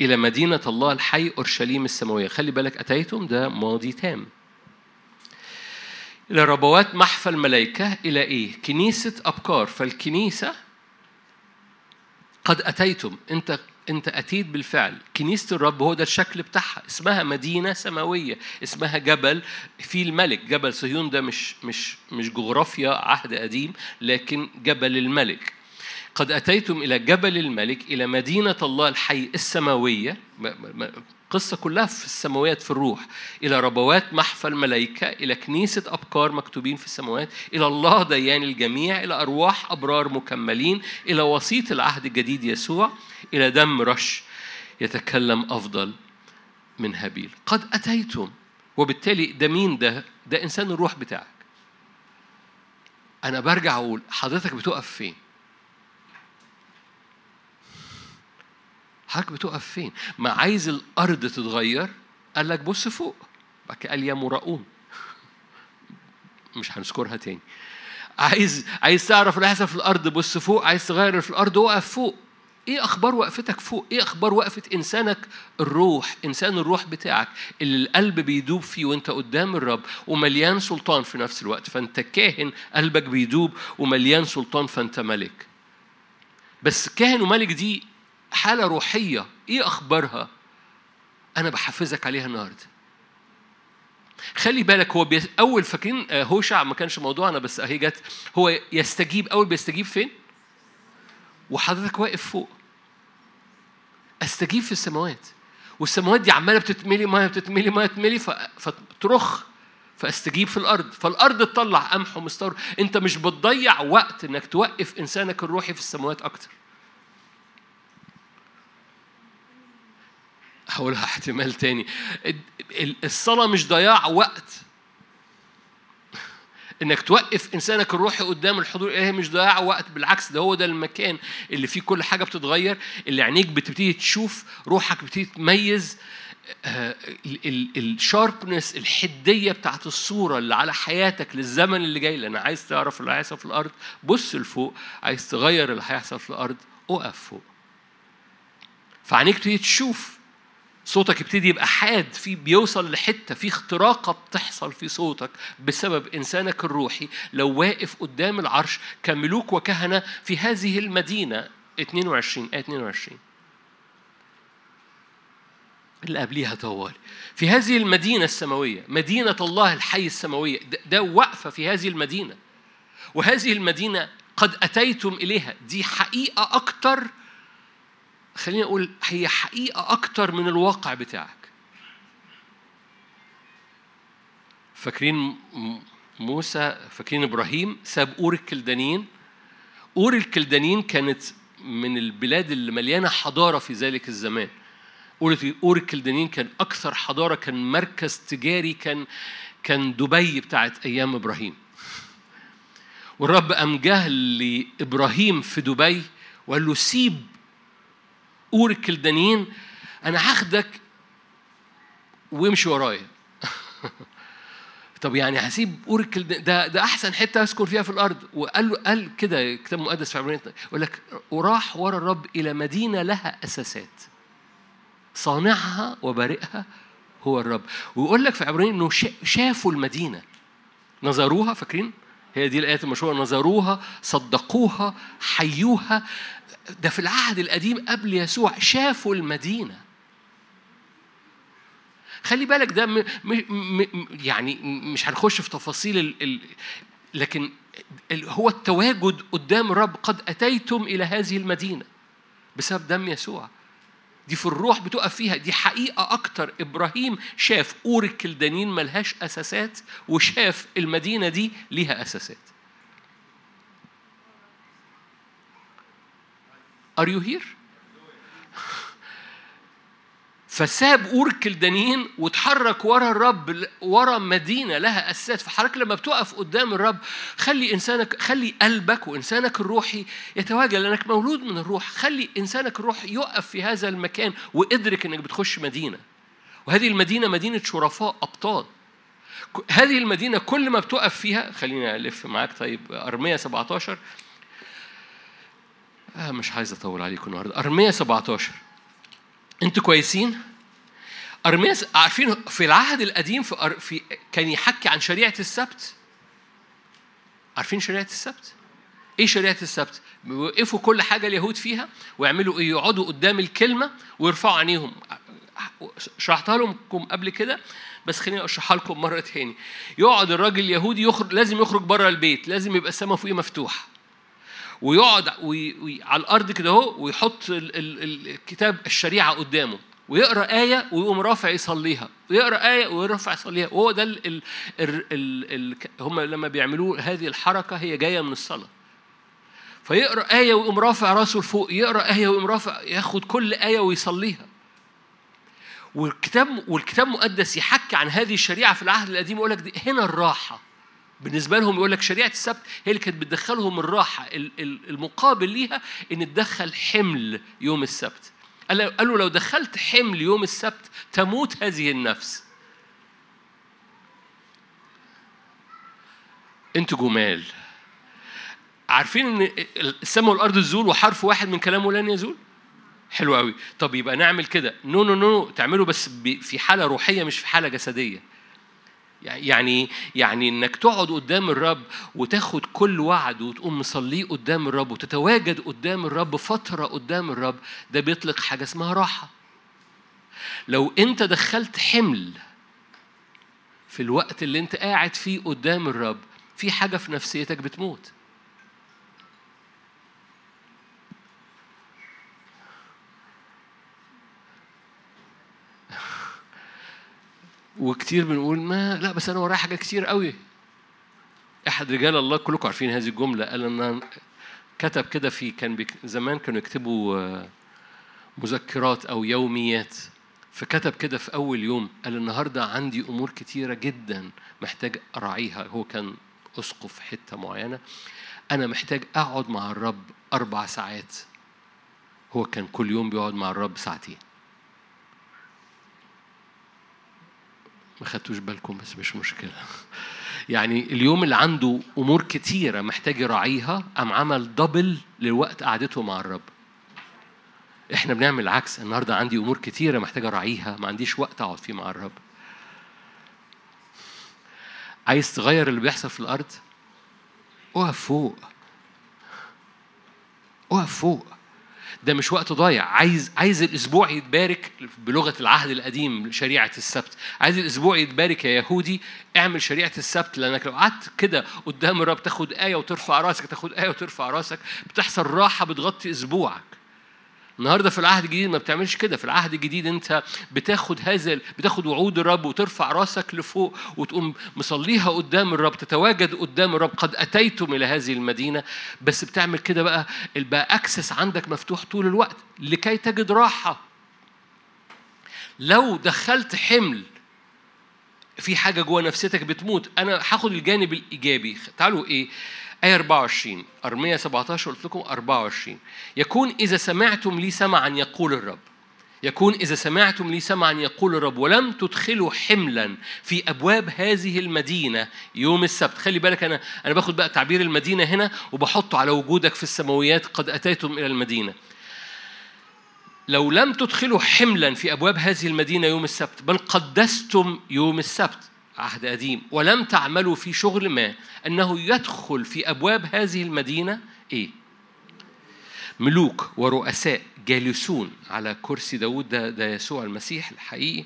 إلى مدينة الله الحي أورشليم السماوية. خلي بالك أتيتم ده ماضي تام. إلى ربوات محفى الملائكة إلى إيه؟ كنيسة أبكار. فالكنيسة قد أتيتم. أنت انت اتيت بالفعل. كنيسة الرب هو ده الشكل بتاعها. اسمها مدينة سماوية اسمها جبل في الملك. جبل صهيون ده مش مش مش جغرافيا عهد قديم لكن جبل الملك. قد أتيتم إلى جبل الملك إلى مدينة الله الحي السماوية قصة كلها في السماوات في الروح إلى ربوات محفى الملائكة إلى كنيسة أبكار مكتوبين في السماوات إلى الله ديان الجميع إلى أرواح أبرار مكملين إلى وسيط العهد الجديد يسوع إلى دم رش يتكلم أفضل من هابيل قد أتيتم وبالتالي ده مين ده؟ ده إنسان الروح بتاعك أنا برجع أقول حضرتك بتقف فين؟ حضرتك بتقف فين؟ ما عايز الأرض تتغير؟ قال لك بص فوق. بعد قال يا مراؤون. مش هنذكرها تاني. عايز عايز تعرف اللي هيحصل في الأرض؟ بص فوق. عايز تغير في الأرض؟ وقف فوق. إيه أخبار وقفتك فوق؟ إيه أخبار وقفة إنسانك الروح؟ إنسان الروح بتاعك اللي القلب بيدوب فيه وأنت قدام الرب ومليان سلطان في نفس الوقت. فأنت كاهن قلبك بيدوب ومليان سلطان فأنت ملك. بس كاهن وملك دي حالة روحية إيه أخبارها؟ أنا بحفزك عليها النهاردة. خلي بالك هو. أول فاكرين هوشع ما كانش موضوعنا بس أهي جت هو يستجيب أول بيستجيب فين؟ وحضرتك واقف فوق. أستجيب في السماوات. والسماوات دي عمالة بتتملي مية بتتملي مية تتملي ف... فترخ فأستجيب في الأرض فالأرض تطلع قمح ومستور أنت مش بتضيع وقت إنك توقف إنسانك الروحي في السماوات أكتر هقولها احتمال تاني. الصلاة مش ضياع وقت. إنك توقف إنسانك الروحي قدام الحضور الإلهي مش ضياع وقت. بالعكس ده هو ده المكان اللي فيه كل حاجة بتتغير اللي عينيك بتبتدي تشوف روحك بتبتدي تميز. الشاربنس الحدية بتاعت الصورة اللي على حياتك للزمن اللي جاي. لأن عايز تعرف اللي هيحصل في الأرض بص لفوق. عايز تغير اللي هيحصل في الأرض اقف فوق. فعينيك تبتدي تشوف صوتك يبتدي يبقى حاد في بيوصل لحتة في اختراقة بتحصل في صوتك بسبب إنسانك الروحي. لو واقف قدام العرش كملوك وكهنة في هذه المدينة. 22 آية 22 اللي قبليها طوال. في هذه المدينة السماوية مدينة الله الحي السماوية ده واقفة في هذه المدينة. وهذه المدينة قد أتيتم إليها. دي حقيقة أكتر خليني أقول هي حقيقة أكتر من الواقع بتاعك. فاكرين موسى فاكرين إبراهيم؟ ساب أور الكلدانيين. أور الكلدانيين كانت من البلاد اللي مليانة حضارة في ذلك الزمان. أور الكلدانيين كان أكثر حضارة كان مركز تجاري كان كان دبي بتاعت أيام إبراهيم. والرب قام جه لإبراهيم في دبي وقال له سيب أور الكلدانيين أنا هاخدك وامشي ورايا. طب يعني هسيب الكلدانيين ده ده أحسن حتة أسكن فيها في الأرض. وقال له قال كده كتاب مقدس في عبرانيين يقول لك وراح ورا الرب إلى مدينة لها أساسات. صانعها وبارئها هو الرب. ويقول لك في عبرانيين إنه شافوا المدينة. نظروها فاكرين؟ هي دي الآيات المشهورة. نظروها صدقوها حيوها. ده في العهد القديم قبل يسوع شافوا المدينة. خلي بالك ده م م م يعني مش هنخش في تفاصيل ال ال لكن هو التواجد قدام الرب قد أتيتم إلى هذه المدينة بسبب دم يسوع. دي في الروح بتقف فيها. دي حقيقة أكتر. إبراهيم شاف أور الكلدانين ملهاش أساسات وشاف المدينة دي ليها أساسات. Are you here? فساب أور الكلدانيين وتحرك ورا الرب ورا مدينة لها أساسات فحضرتك لما بتقف قدام الرب خلي إنسانك خلي قلبك وإنسانك الروحي يتواجد لأنك مولود من الروح. خلي إنسانك الروحي يقف في هذا المكان وإدرك إنك بتخش مدينة. وهذه المدينة مدينة شرفاء أبطال. هذه المدينة كل ما بتقف فيها خليني ألف معاك طيب أرمية 17 آه مش عايز أطول عليكم النهاردة أرمية 17 أنتوا كويسين؟ ارمياس عارفين في العهد القديم في, أر... في كان يحكي عن شريعة السبت عارفين شريعة السبت؟ إيه شريعة السبت؟ بيوقفوا كل حاجة اليهود فيها ويعملوا إيه؟ يقعدوا قدام الكلمة ويرفعوا عينيهم شرحتها لكم قبل كده بس خليني أشرحها لكم مرة تاني يقعد الراجل اليهودي يخرج لازم يخرج بره البيت لازم يبقى السماء فوقيه مفتوح ويقعد وي... وي... على الأرض كده أهو ويحط ال... ال... الكتاب الشريعة قدامه ويقرأ آية ويقوم رافع يصليها ويقرأ آية ويرفع يصليها. وهو ده ال... ال... ال... ال... هم لما بيعملوا هذه الحركة هي جاية من الصلاة. فيقرأ آية ويقوم رافع راسه لفوق يقرأ آية ويقوم رافع ياخد كل آية ويصليها. والكتاب والكتاب المقدس يحكي عن هذه الشريعة في العهد القديم يقول لك هنا الراحة. بالنسبة لهم يقول لك شريعة السبت هي اللي كانت بتدخلهم الراحة المقابل ليها إن تدخل حمل يوم السبت. قالوا لو دخلت حمل يوم السبت تموت هذه النفس. أنتوا جمال. عارفين إن السماء والارض تزول وحرف واحد من كلامه لن يزول؟ حلو قوي طب يبقى نعمل كده. no no no تعمله بس في حالة روحية مش في حالة جسدية. يعني يعني إنك تقعد قدام الرب وتاخد كل وعد وتقوم مصليه قدام الرب وتتواجد قدام الرب فترة قدام الرب ده بيطلق حاجة اسمها راحة. لو أنت دخلت حمل في الوقت اللي أنت قاعد فيه قدام الرب في حاجة في نفسيتك بتموت. وكتير بنقول ما لا بس أنا ورايا حاجات كتير قوي. أحد رجال الله كلكم عارفين هذه الجملة. قال إن كتب كده في كان بيك زمان كانوا يكتبوا مذكرات أو يوميات. فكتب كده في أول يوم قال النهاردة عندي أمور كتيرة جدا محتاج أراعيها. هو كان أسقف حتة معينة. أنا محتاج أقعد مع الرب أربع ساعات. هو كان كل يوم بيقعد مع الرب ساعتين. ما خدتوش بالكم بس مش مشكلة. يعني اليوم اللي عنده أمور كتيرة محتاج يراعيها قام عمل دبل لوقت قعدته مع الرب. إحنا بنعمل العكس النهارده عندي أمور كتيرة محتاج أراعيها ما عنديش وقت أقعد فيه مع الرب. عايز تغير اللي بيحصل في الأرض؟ اقف فوق. اقف فوق. ده مش وقت ضايع. عايز عايز الأسبوع يتبارك بلغة العهد القديم شريعة السبت. عايز الأسبوع يتبارك يا يهودي اعمل شريعة السبت لأنك لو قعدت كده قدام الرب تاخد آية وترفع راسك تاخد آية وترفع راسك بتحصل راحة بتغطي أسبوعك. النهارده في العهد الجديد ما بتعملش كده. في العهد الجديد انت بتاخد هذا بتاخد وعود الرب وترفع راسك لفوق وتقوم مصليها قدام الرب تتواجد قدام الرب. قد أتيتم إلى هذه المدينة. بس بتعمل كده بقى بقى اكسس عندك مفتوح طول الوقت لكي تجد راحة. لو دخلت حمل في حاجة جوه نفسيتك بتموت. أنا هاخد الجانب الإيجابي. تعالوا إيه؟ آية 24 أرمية 17 قلت لكم 24 يكون إذا سمعتم لي سمعا يقول الرب. يكون إذا سمعتم لي سمعا يقول الرب. ولم تدخلوا حملا في أبواب هذه المدينة يوم السبت. خلي بالك أنا أنا باخد بقى تعبير المدينة هنا وبحطه على وجودك في السماويات قد أتيتم إلى المدينة. لو لم تدخلوا حملا في أبواب هذه المدينة يوم السبت بل قدستم يوم السبت. عهد قديم. ولم تعملوا في شغل ما. أنه يدخل في أبواب هذه المدينة إيه؟ ملوك ورؤساء جالسون على كرسي داود ده, ده يسوع المسيح الحقيقي.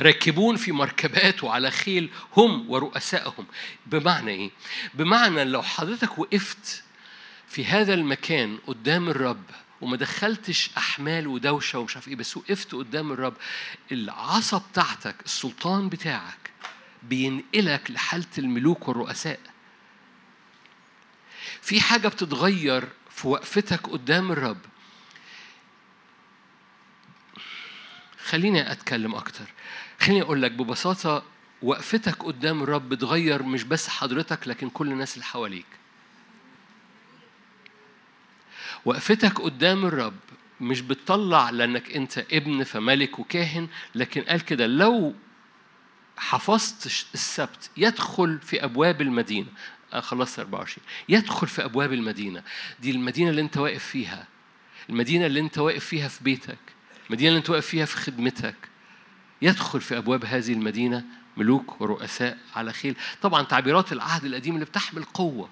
راكبون في مركبات وعلى خيل هم ورؤسائهم. بمعنى إيه؟ بمعنى لو حضرتك وقفت في هذا المكان قدام الرب وما دخلتش أحمال ودوشة ومش عارف إيه بس وقفت قدام الرب العصا بتاعتك السلطان بتاعك بينقلك لحالة الملوك والرؤساء. في حاجة بتتغير في وقفتك قدام الرب. خليني أتكلم أكتر. خليني أقول لك ببساطة وقفتك قدام الرب بتغير مش بس حضرتك لكن كل الناس اللي حواليك. وقفتك قدام الرب مش بتطلع لأنك أنت ابن فملك وكاهن لكن قال كده لو حفظت السبت يدخل في أبواب المدينة. خلصت 24 يدخل في أبواب المدينة. دي المدينة اللي أنت واقف فيها. المدينة اللي أنت واقف فيها في بيتك. المدينة اللي أنت واقف فيها في خدمتك. يدخل في أبواب هذه المدينة ملوك ورؤساء على خيل طبعا تعبيرات العهد القديم اللي بتحمل قوة.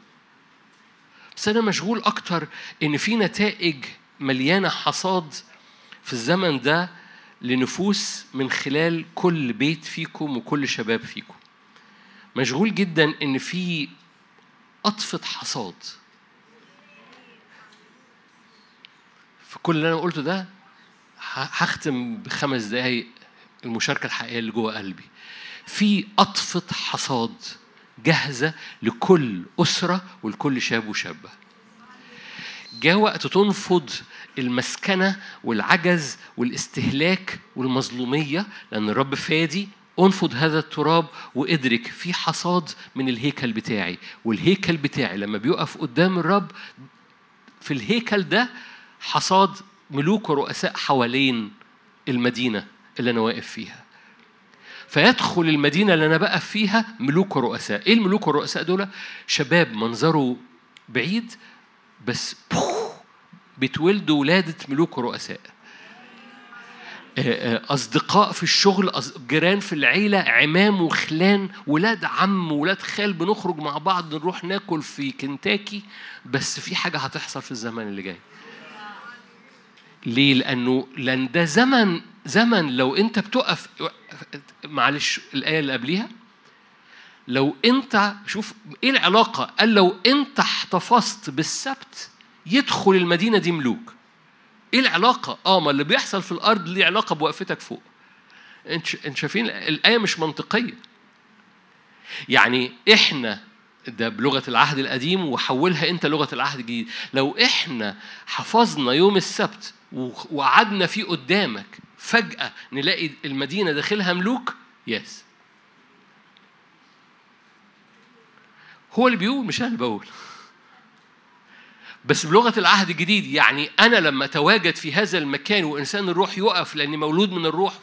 بس أنا مشغول أكتر إن في نتائج مليانة حصاد في الزمن ده لنفوس من خلال كل بيت فيكم وكل شباب فيكم. مشغول جدا إن في قطفة حصاد. في كل اللي أنا قلته ده هختم بخمس دقايق المشاركة الحقيقية اللي جوه قلبي. في قطفة حصاد جاهزة لكل أسرة ولكل شاب وشابة. جاء وقت تنفض المسكنة والعجز والاستهلاك والمظلومية لأن الرب فادي انفض هذا التراب وادرك في حصاد من الهيكل بتاعي. والهيكل بتاعي لما بيقف قدام الرب في الهيكل ده حصاد ملوك ورؤساء حوالين المدينة اللي أنا واقف فيها. فيدخل المدينة اللي أنا بقف فيها ملوك ورؤساء. إيه الملوك والرؤساء دول؟ شباب منظره بعيد بس بيتولدوا ولادة ملوك ورؤساء أصدقاء في الشغل جيران في العيلة عمام وخلان ولاد عم ولاد خال بنخرج مع بعض نروح ناكل في كنتاكي بس في حاجة هتحصل في الزمن اللي جاي ليه؟ لأنه لأن ده زمن زمن لو أنت بتقف معلش الآية اللي قبليها لو أنت شوف إيه العلاقة؟ قال لو أنت احتفظت بالسبت يدخل المدينة دي ملوك. إيه العلاقة؟ آه ما اللي بيحصل في الأرض ليه علاقة بوقفتك فوق. أنت شايفين الآية مش منطقية. يعني إحنا ده بلغة العهد القديم وحولها أنت لغة العهد الجديد لو إحنا حفظنا يوم السبت وقعدنا فيه قدامك فجأة نلاقي المدينة داخلها ملوك يس هو اللي بيقول مش أنا اللي بقول بس بلغة العهد الجديد يعني أنا لما أتواجد في هذا المكان وإنسان الروح يقف لأني مولود من الروح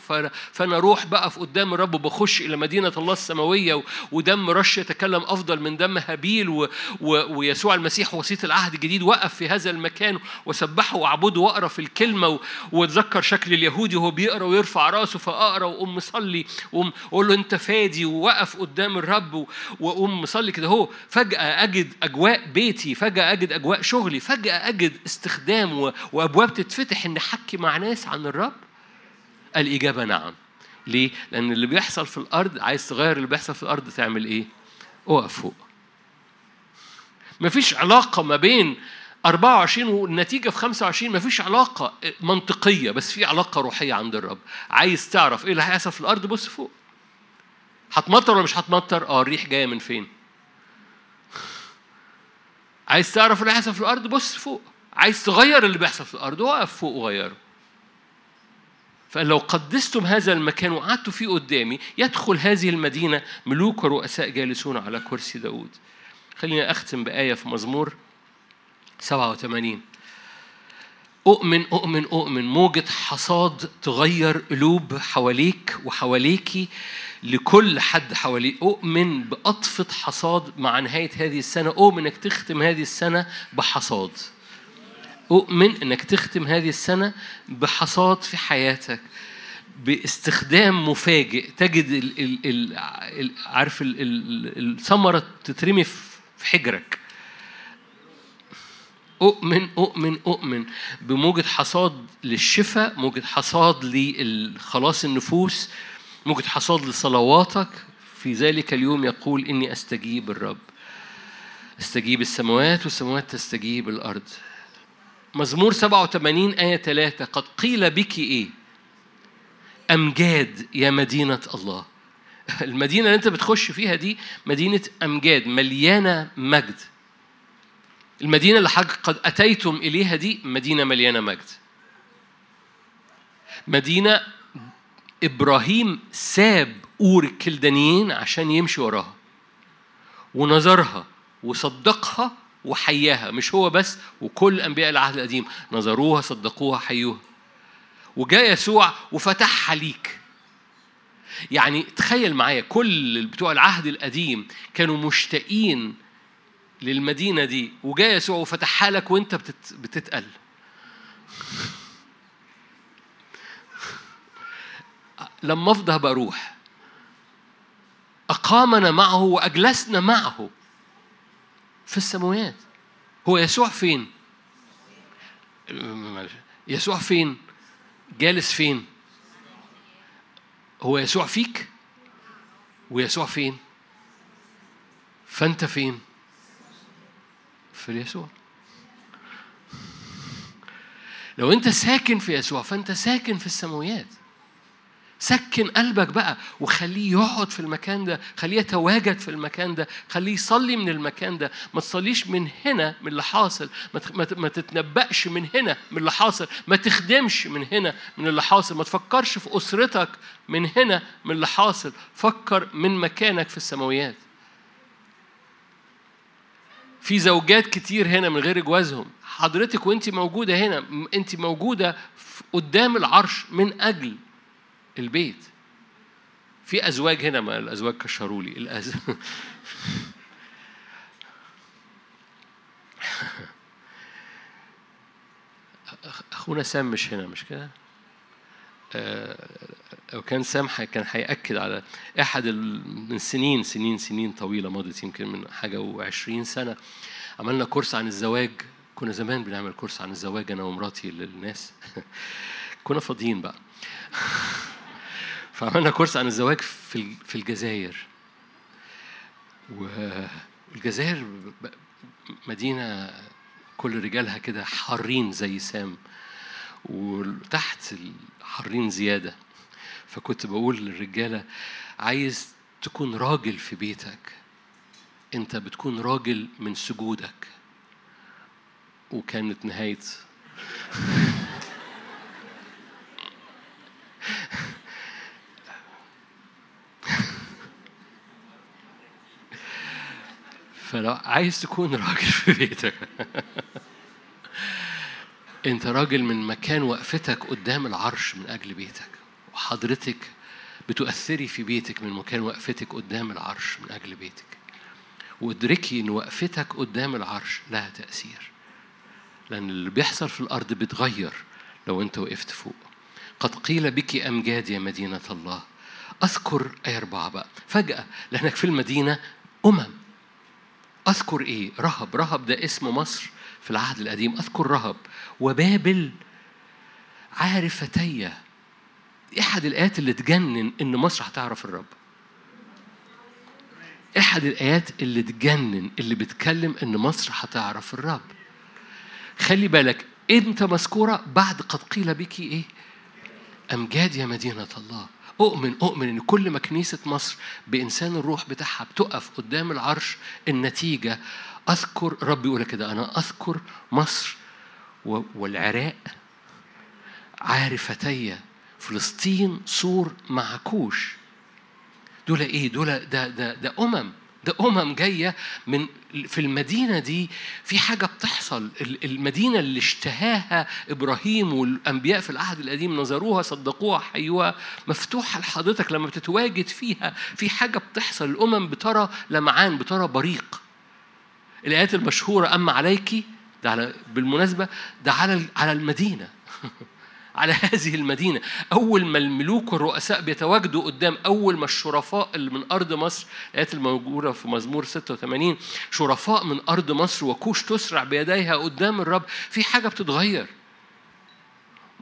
فأنا روح بقف قدام الرب وبخش إلى مدينة الله السماوية ودم رش يتكلم أفضل من دم هابيل. ويسوع المسيح وسيط العهد الجديد وقف في هذا المكان وسبحه وأعبده وأقرأ في الكلمة. وأتذكر شكل اليهودي وهو بيقرأ ويرفع رأسه فأقرأ وأقوم مصلي وأقول له أنت فادي ووقف قدام الرب وأقوم مصلي كده هو فجأة أجد أجواء بيتي فجأة أجد أجواء شغل شغلي فجأة أجد استخدام وأبواب تتفتح إني أحكي مع ناس عن الرب الإجابة نعم ليه؟ لأن اللي بيحصل في الأرض عايز تغير اللي بيحصل في الأرض تعمل إيه؟ أقف فوق مفيش علاقة ما بين 24 والنتيجة في 25 مفيش علاقة منطقية بس في علاقة روحية عند الرب عايز تعرف إيه اللي هيحصل في الأرض بص فوق هتمطر ولا مش هتمطر؟ آه الريح جاية من فين؟ عايز تعرف اللي هيحصل في الأرض؟ بص فوق. عايز تغير اللي بيحصل في الأرض وقف فوق وغيره. فلو قدستم هذا المكان وقعدتوا فيه قدامي يدخل هذه المدينة ملوك ورؤساء جالسون على كرسي داود. خليني أختم بآية في مزمور 87 أؤمن أؤمن أؤمن موجة حصاد تغير قلوب حواليك وحواليكي. لكل حد حواليه. أؤمن بأطفة حصاد مع نهاية هذه السنة. أؤمن إنك تختم هذه السنة بحصاد. أؤمن إنك تختم هذه السنة بحصاد في حياتك. باستخدام مفاجئ. تجد ال ال ال عارف الثمرة تترمي في حجرك. أؤمن أؤمن أؤمن بموجة حصاد للشفاء موجة حصاد لخلاص النفوس. موجة حصاد لصلواتك في ذلك اليوم يقول إني أستجيب الرب. أستجيب السماوات والسماوات تستجيب الأرض. مزمور 87 آية 3 قد قيل بك إيه؟ أمجاد يا مدينة الله. المدينة اللي أنت بتخش فيها دي مدينة أمجاد مليانة مجد. المدينة اللي حق قد أتيتم إليها دي مدينة مليانة مجد. مدينة إبراهيم ساب أور الكلدانيين عشان يمشي وراها ونظرها وصدقها وحياها مش هو بس وكل أنبياء العهد القديم نظروها صدقوها حيوها. وجاء يسوع وفتحها ليك. يعني تخيل معايا كل بتوع العهد القديم كانوا مشتاقين للمدينة دي وجاء يسوع وفتحها لك وانت بتتقل. لما افضى بروح أقامنا معه وأجلسنا معه في السماوات هو يسوع فين؟ يسوع فين؟ جالس فين؟ هو يسوع فيك؟ ويسوع فين؟ فأنت فين؟ في يسوع لو أنت ساكن في يسوع فأنت ساكن في السماوات سكن قلبك بقى وخليه يقعد في المكان ده خليه يتواجد في المكان ده خليه يصلي من المكان ده. ما تصليش من هنا من اللي حاصل. ما تتنبأش من هنا من اللي حاصل. ما تخدمش من هنا من اللي حاصل. ما تفكرش في أسرتك من هنا من اللي حاصل. فكر من مكانك في السماويات. في زوجات كتير هنا من غير جوازهم. حضرتك وانت موجودة هنا انت موجودة قدام العرش من أجل البيت. في أزواج هنا ما الأزواج كشروا لي الأز... أخونا سام مش هنا مش كده؟ آه، لو كان سام كان هيأكد على أحد من سنين سنين سنين طويلة مضت يمكن من حاجة وعشرين سنة. عملنا كورس عن الزواج. كنا زمان بنعمل كورس عن الزواج أنا ومراتي للناس. كنا فاضيين بقى. فعملنا كورس عن الزواج في في الجزائر. والجزائر مدينة كل رجالها كده حارين زي سام وتحت حارين زيادة. فكنت بقول للرجالة عايز تكون راجل في بيتك انت بتكون راجل من سجودك. وكانت نهاية. فلو عايز تكون راجل في بيتك. انت راجل من مكان وقفتك قدام العرش من أجل بيتك وحضرتك بتؤثري في بيتك من مكان وقفتك قدام العرش من أجل بيتك. وادركي إن وقفتك قدام العرش لها تأثير لأن اللي بيحصل في الأرض بيتغير لو أنت وقفت فوق. قد قيل بك امجاد يا مدينة الله؟ أذكر إيه أربعة بقى. فجأة لأنك في المدينة أمم. أذكر إيه؟ رهب. رهب ده اسم مصر في العهد القديم. أذكر رهب. وبابل عارفتي احد الآيات اللي تجنن إن مصر هتعرف الرب. احد الآيات اللي تجنن اللي بتكلم إن مصر هتعرف الرب. خلي بالك أنت مذكورة بعد قد قيل بك إيه؟ امجاد يا مدينة الله. أؤمن أؤمن إن كل ما كنيسه مصر بإنسان الروح بتاعها بتقف قدام العرش النتيجة أذكر ربي يقول كده أنا أذكر مصر والعراق عارفتي فلسطين سور مع كوش دول إيه؟ دول ده ده ده أمم. ده أمم جاية من في المدينة دي في حاجة بتحصل. المدينة اللي اشتهاها إبراهيم والأنبياء في العهد القديم نظروها صدقوها حيوها مفتوحة لحضرتك لما بتتواجد فيها في حاجة بتحصل. الأمم بترى لمعان بترى بريق. الآيات المشهورة أما عليك ده على بالمناسبة ده على على المدينة. على هذه المدينة. أول ما الملوك والرؤساء بيتواجدوا قدام أول ما الشرفاء اللي من أرض مصر الآيات الموجودة في مزمور 86 شرفاء من أرض مصر وكوش تسرع بيديها قدام الرب في حاجة بتتغير.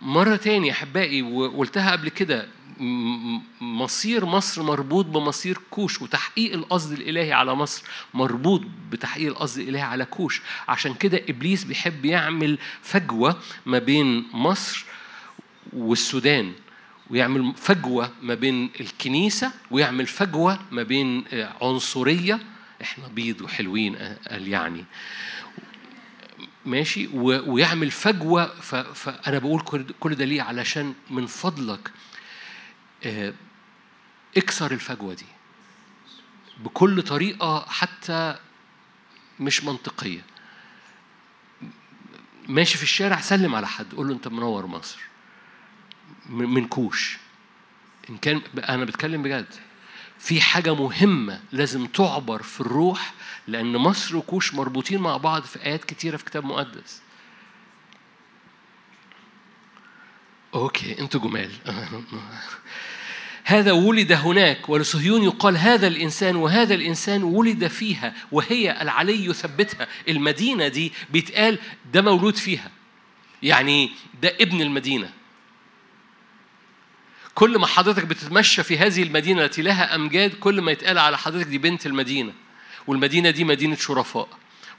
مرة تاني أحبائي وقلتها قبل كده مصير مصر مربوط بمصير كوش وتحقيق القصد الإلهي على مصر مربوط بتحقيق القصد الإلهي على كوش. عشان كده إبليس بيحب يعمل فجوة ما بين مصر والسودان ويعمل فجوة ما بين الكنيسة ويعمل فجوة ما بين عنصرية. إحنا بيض وحلوين قال يعني. ماشي؟ ويعمل فجوة. فأنا بقول كل ده ليه؟ علشان من فضلك اكسر الفجوة دي بكل طريقة حتى مش منطقية. ماشي في الشارع؟ سلم على حد. قول له أنت منور مصر. من كوش. إن كان أنا بتكلم بجد. في حاجة مهمة لازم تعبر في الروح لأن مصر وكوش مربوطين مع بعض في آيات كتيرة في كتاب مقدس. أوكي أنتوا جمال. هذا ولد هناك ولصهيون يقال هذا الإنسان وهذا الإنسان ولد فيها وهي العلي يثبتها. المدينة دي بيتقال ده مولود فيها. يعني ده ابن المدينة. كل ما حضرتك بتتمشى في هذه المدينة التي لها أمجاد كل ما يتقال على حضرتك دي بنت المدينة. والمدينة دي مدينة شرفاء.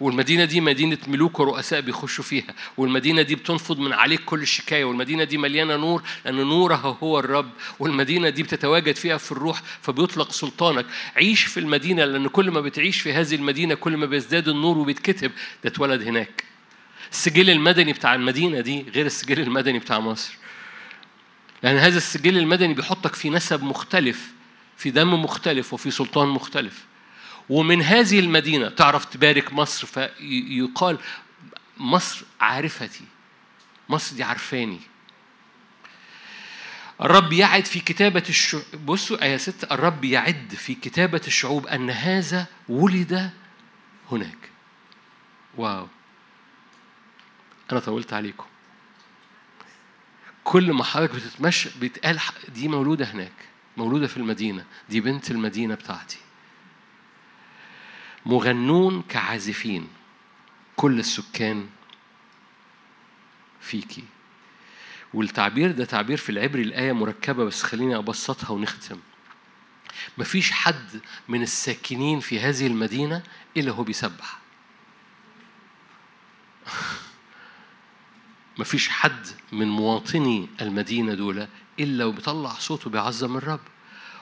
والمدينة دي مدينة ملوك ورؤساء بيخشوا فيها. والمدينة دي بتنفض من عليك كل الشكاية. والمدينة دي مليانة نور لأن نورها هو الرب. والمدينة دي بتتواجد فيها في الروح فبيطلق سلطانك. عيش في المدينة لأن كل ما بتعيش في هذه المدينة كل ما بيزداد النور وبيتكتب ده اتولد هناك. السجل المدني بتاع المدينة دي غير السجل المدني بتاع مصر. لأن هذا السجل المدني بيحطك في نسب مختلف في دم مختلف وفي سلطان مختلف. ومن هذه المدينة تعرف تبارك مصر فيقال مصر عارفتي مصر دي عارفاني. الرب يعد في كتابة الشعوب بصوا آية ستة الرب يعد في كتابة الشعوب أن هذا ولد هناك. واو. أنا طولت عليكم. كل ما حضرتك بتتمشى بيتقال دي مولودة هناك مولودة في المدينة دي بنت المدينة بتاعتي. مغنون كعازفين كل السكان فيكي. والتعبير ده تعبير في العبري الآية مركبة بس خليني أبسطها ونختم. مفيش حد من الساكنين في هذه المدينة إلا هو بيسبح. مفيش حد من مواطني المدينة دول إلا وبيطلع صوته بيعظم الرب.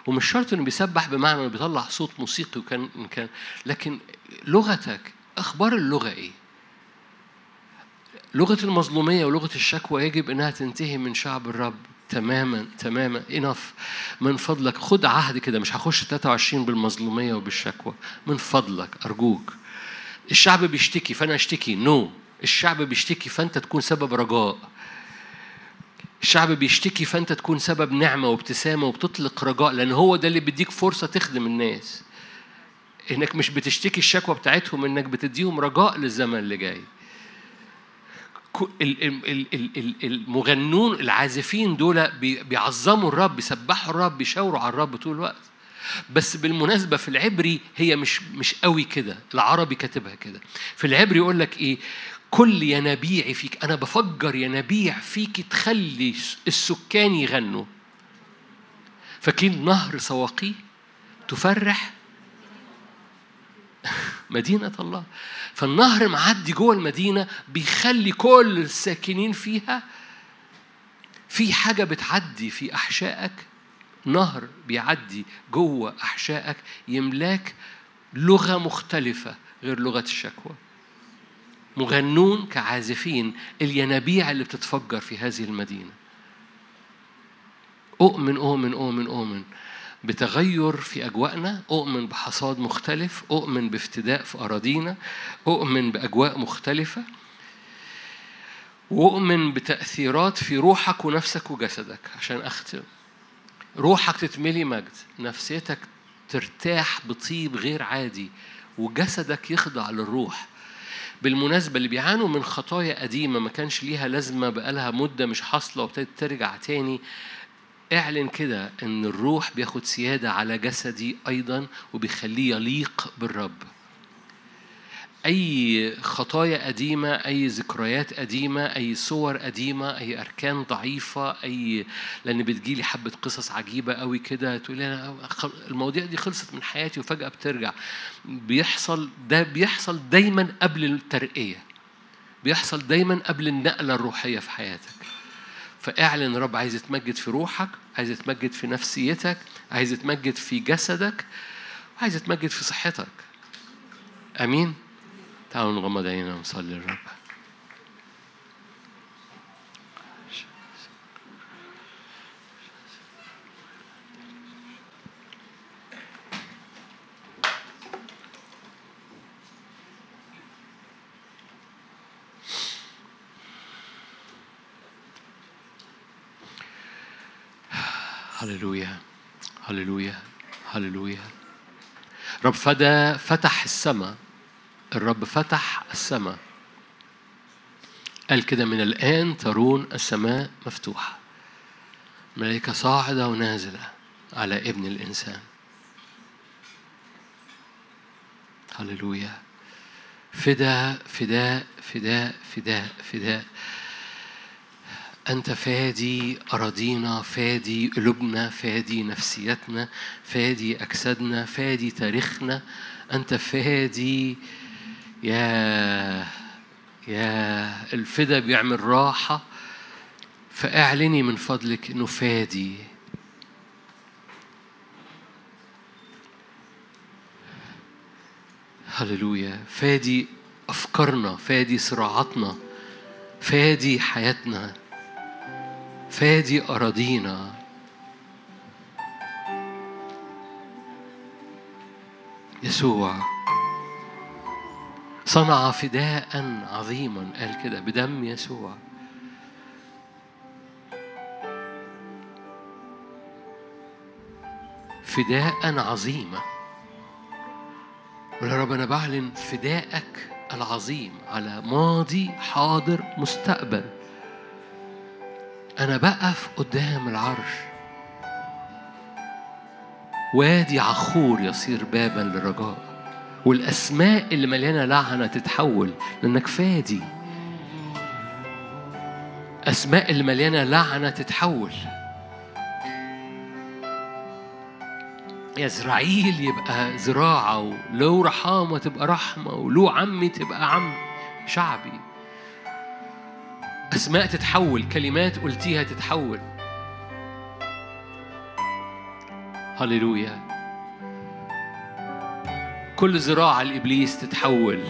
ومش شرط إنه بيسبح بمعنى إنه بيطلع صوت موسيقي وكان كان لكن لغتك أخبار اللغة إيه؟ لغة المظلومية ولغة الشكوى يجب إنها تنتهي من شعب الرب تماما تماما. انف من فضلك خد عهد كده مش هخش 23 بالمظلومية وبالشكوى. من فضلك أرجوك. الشعب بيشتكي فأنا أشتكي. نو no. الشعب بيشتكي فانت تكون سبب رجاء. الشعب بيشتكي فانت تكون سبب نعمة وابتسامة وبتطلق رجاء لأن هو ده اللي بيديك فرصة تخدم الناس. إنك مش بتشتكي الشكوى بتاعتهم إنك بتديهم رجاء للزمن اللي جاي. المغنون العازفين دول بيعظموا الرب بيسبحوا الرب بيشاوروا على الرب طول الوقت. بس بالمناسبة في العبري هي مش مش قوي كده. العربي كاتبها كده. في العبري يقول لك إيه؟ كل ينابيعي فيك. أنا بفجر ينابيع فيك تخلي السكان يغنوا. فاكرين نهر سواقي تفرح؟ مدينة الله. فالنهر معدي جوه المدينة بيخلي كل الساكنين فيها. في حاجة بتعدي في أحشائك. نهر بيعدي جوه أحشائك يملاك لغة مختلفة غير لغة الشكوى. مغنون كعازفين الينابيع اللي بتتفجر في هذه المدينة. أؤمن أؤمن أؤمن أؤمن بتغير في أجواءنا أؤمن بحصاد مختلف أؤمن بافتداء في أراضينا أؤمن بأجواء مختلفة وأؤمن بتأثيرات في روحك ونفسك وجسدك. عشان أختم روحك تتملي مجد نفسيتك ترتاح بطيب غير عادي وجسدك يخضع للروح. بالمناسبة اللي بيعانوا من خطايا قديمة ما كانش ليها لازمة بقالها مدة مش حاصلة وابتدت ترجع تاني اعلن كده إن الروح بياخد سيادة على جسدي أيضا وبيخليه يليق بالرب. أي خطايا قديمة أي ذكريات قديمة أي صور قديمة أي أركان ضعيفة أي لأن بتجيلي حبة قصص عجيبة قوي كده تقولي أنا المواضيع دي خلصت من حياتي وفجأة بترجع. بيحصل ده بيحصل دايما قبل الترقية. بيحصل دايما قبل النقلة الروحية في حياتك. فاعلن رب عايز يتمجد في روحك عايز يتمجد في نفسيتك عايز يتمجد في جسدك عايز يتمجد في صحتك. آمين؟ تعالوا نغمض عينينا ونصلي للرب هللويا هللويا هللويا رب فدا فتح السماء الرب فتح السماء. قال كده من الآن ترون السماء مفتوحة. ملائكة صاعدة ونازلة على ابن الإنسان. هللويا. فداء فداء فداء فداء فداء. أنت فادي أراضينا فادي قلوبنا فادي نفسيتنا فادي أجسادنا فادي تاريخنا. أنت فادي يا يا الفدا بيعمل راحة فاعلني من فضلك انه فادي هللويا. فادي أفكارنا فادي صراعاتنا فادي حياتنا فادي أراضينا. يسوع. صنع فداء عظيما قال كده بدم يسوع. فداء عظيما ويا رب أنا بعلن فدائك العظيم على ماضي حاضر مستقبل. أنا بقف قدام العرش. وادي عخور يصير بابا للرجاء. والأسماء اللي مليانة لعنة تتحول لأنك فادي. أسماء اللي مليانة لعنة تتحول. يزرعيل يبقى زراعة ولو رحامة تبقى رحمة ولو عمي تبقى عم شعبي. أسماء تتحول كلمات قلتيها تتحول. هللويا. كل زراعة لإبليس تتحول.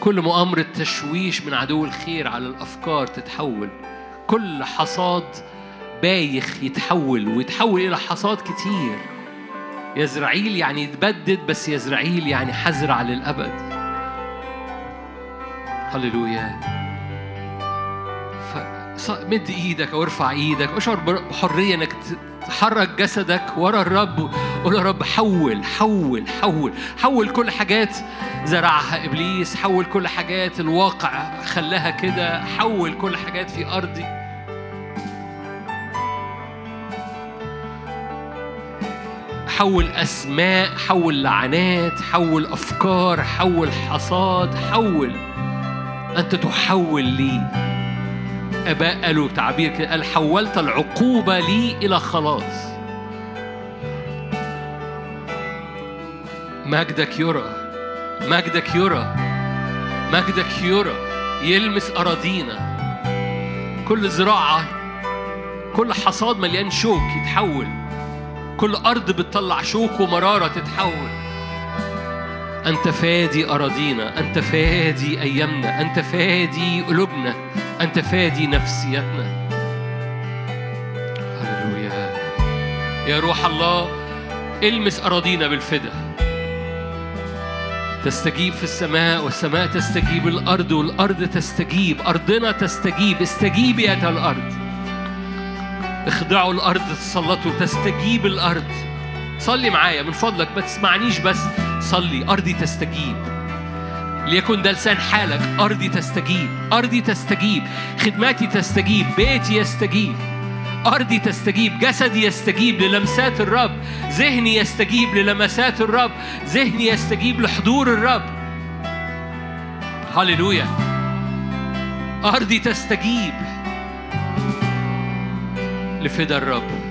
كل مؤامرة تشويش من عدو الخير على الأفكار تتحول. كل حصاد بايخ يتحول ويتحول إلى حصاد كتير. يزرعيل يعني يتبدد بس يزرعيل يعني حزرع للأبد. هللويا. مد إيدك أو ارفع إيدك. أشعر بحرية إنك تحرك جسدك ورا الرب قول يا رب حول حول حول حول كل حاجات زرعها إبليس حول كل حاجات الواقع خلاها كده حول كل حاجات في أرضي. حول أسماء حول لعنات حول أفكار حول حصاد حول أنت تحول لي. أباء قالوا تعبير كده قال حولت العقوبة لي إلى خلاص. مجدك يرى مجدك يرى مجدك يرى يلمس أراضينا. كل زراعة كل حصاد مليان شوك يتحول. كل أرض بتطلع شوك ومرارة تتحول. أنت فادي أراضينا أنت فادي أيامنا أنت فادي قلوبنا. أنت فادي نفسيتنا هللويا. يا روح الله المس أراضينا بالفدا. تستجيب في السماء والسماء تستجيب الأرض والأرض تستجيب أرضنا تستجيب. استجيبي يا الأرض. اخضعوا الأرض تسلطوا تستجيب الأرض. صلي معايا من فضلك ما تسمعنيش بس. صلي أرضي تستجيب. ليكن ده لسان حالك أرضي تستجيب أرضي تستجيب خدماتي تستجيب بيتي يستجيب. أرضي تستجيب جسدي يستجيب للمسات الرب ذهني يستجيب للمسات الرب ذهني يستجيب لحضور الرب. هللويا. أرضي تستجيب لفدا الرب.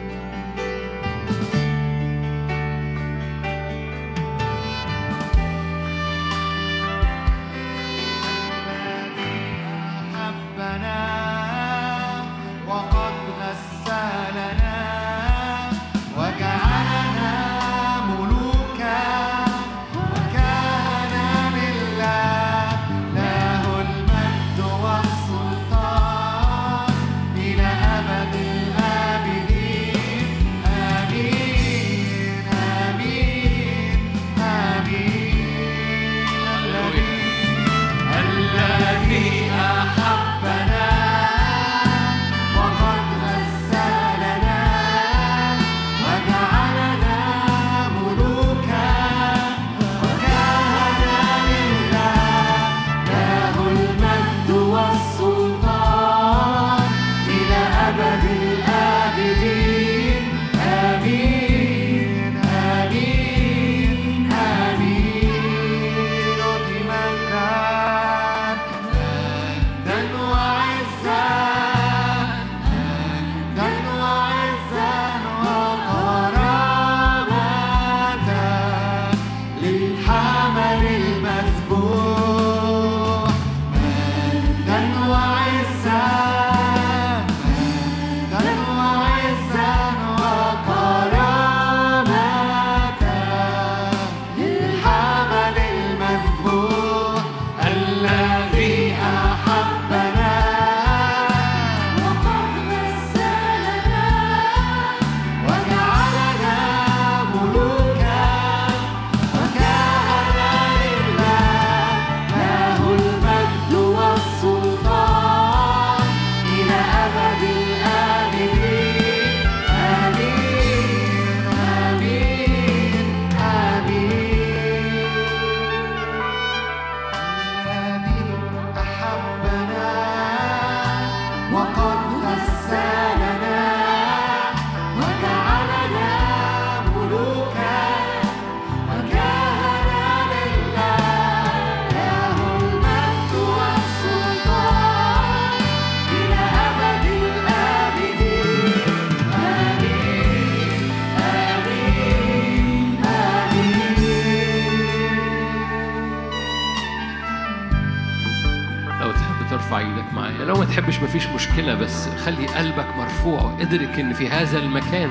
ادرك إن في هذا المكان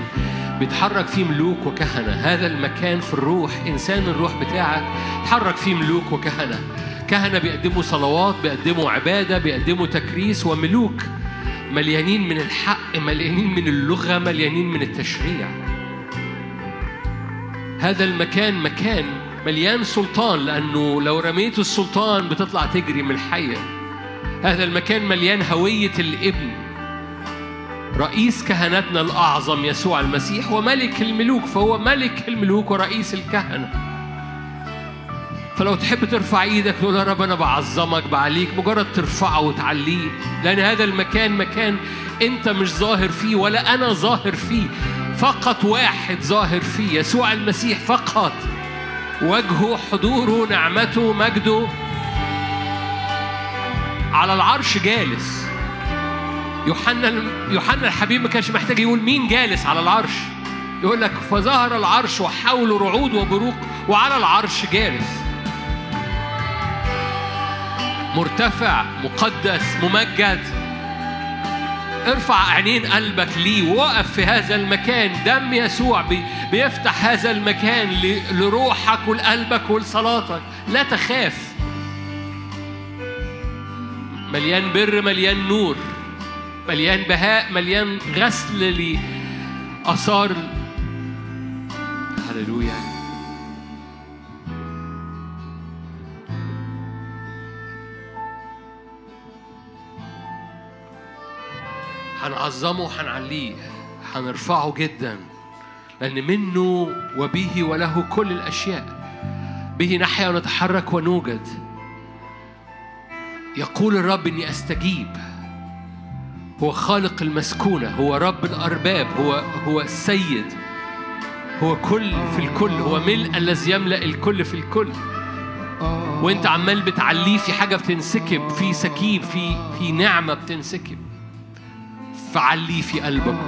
بيتحرك فيه ملوك وكهنة. هذا المكان في الروح إنسان الروح بتاعك تحرك فيه ملوك وكهنة. كهنة بيقدموا صلوات بيقدموا عبادة بيقدموا تكريس وملوك مليانين من الحق مليانين من اللغة مليانين من التشريع. هذا المكان مكان مليان سلطان لأنه لو رميت السلطان بتطلع تجري من الحية. هذا المكان مليان هوية الإبن. رئيس كهنتنا الأعظم يسوع المسيح وملك الملوك فهو ملك الملوك ورئيس الكهنة. فلو تحب ترفع إيدك تقول يا رب أنا بعظمك بعليك مجرد ترفعه وتعليه لأن هذا المكان مكان أنت مش ظاهر فيه ولا أنا ظاهر فيه فقط واحد ظاهر فيه يسوع المسيح فقط. وجهه حضوره نعمته مجده على العرش جالس. يوحنا يوحنا الحبيب ما كانش محتاج يقول مين جالس على العرش. يقول لك فظهر العرش وحوله رعود وبروق وعلى العرش جالس. مرتفع مقدس ممجد. ارفع عينين قلبك ليه وقف في هذا المكان. دم يسوع بي بيفتح هذا المكان لروحك ولقلبك ولصلاتك. لا تخاف. مليان بر مليان نور. مليان بهاء مليان غسل لآثار. هللويا. هنعظمه وهنعليه هنرفعه جدا لأن منه وبه وله كل الأشياء. به نحيا ونتحرك ونوجد. يقول الرب إني أستجيب. هو خالق المسكونة هو رب الأرباب هو هو السيد هو كل في الكل هو ملء الذي يملأ الكل في الكل. وانت عمال بتعليه في حاجة بتنسكب في سكيب في في نعمة بتنسكب. فعليه في قلبك.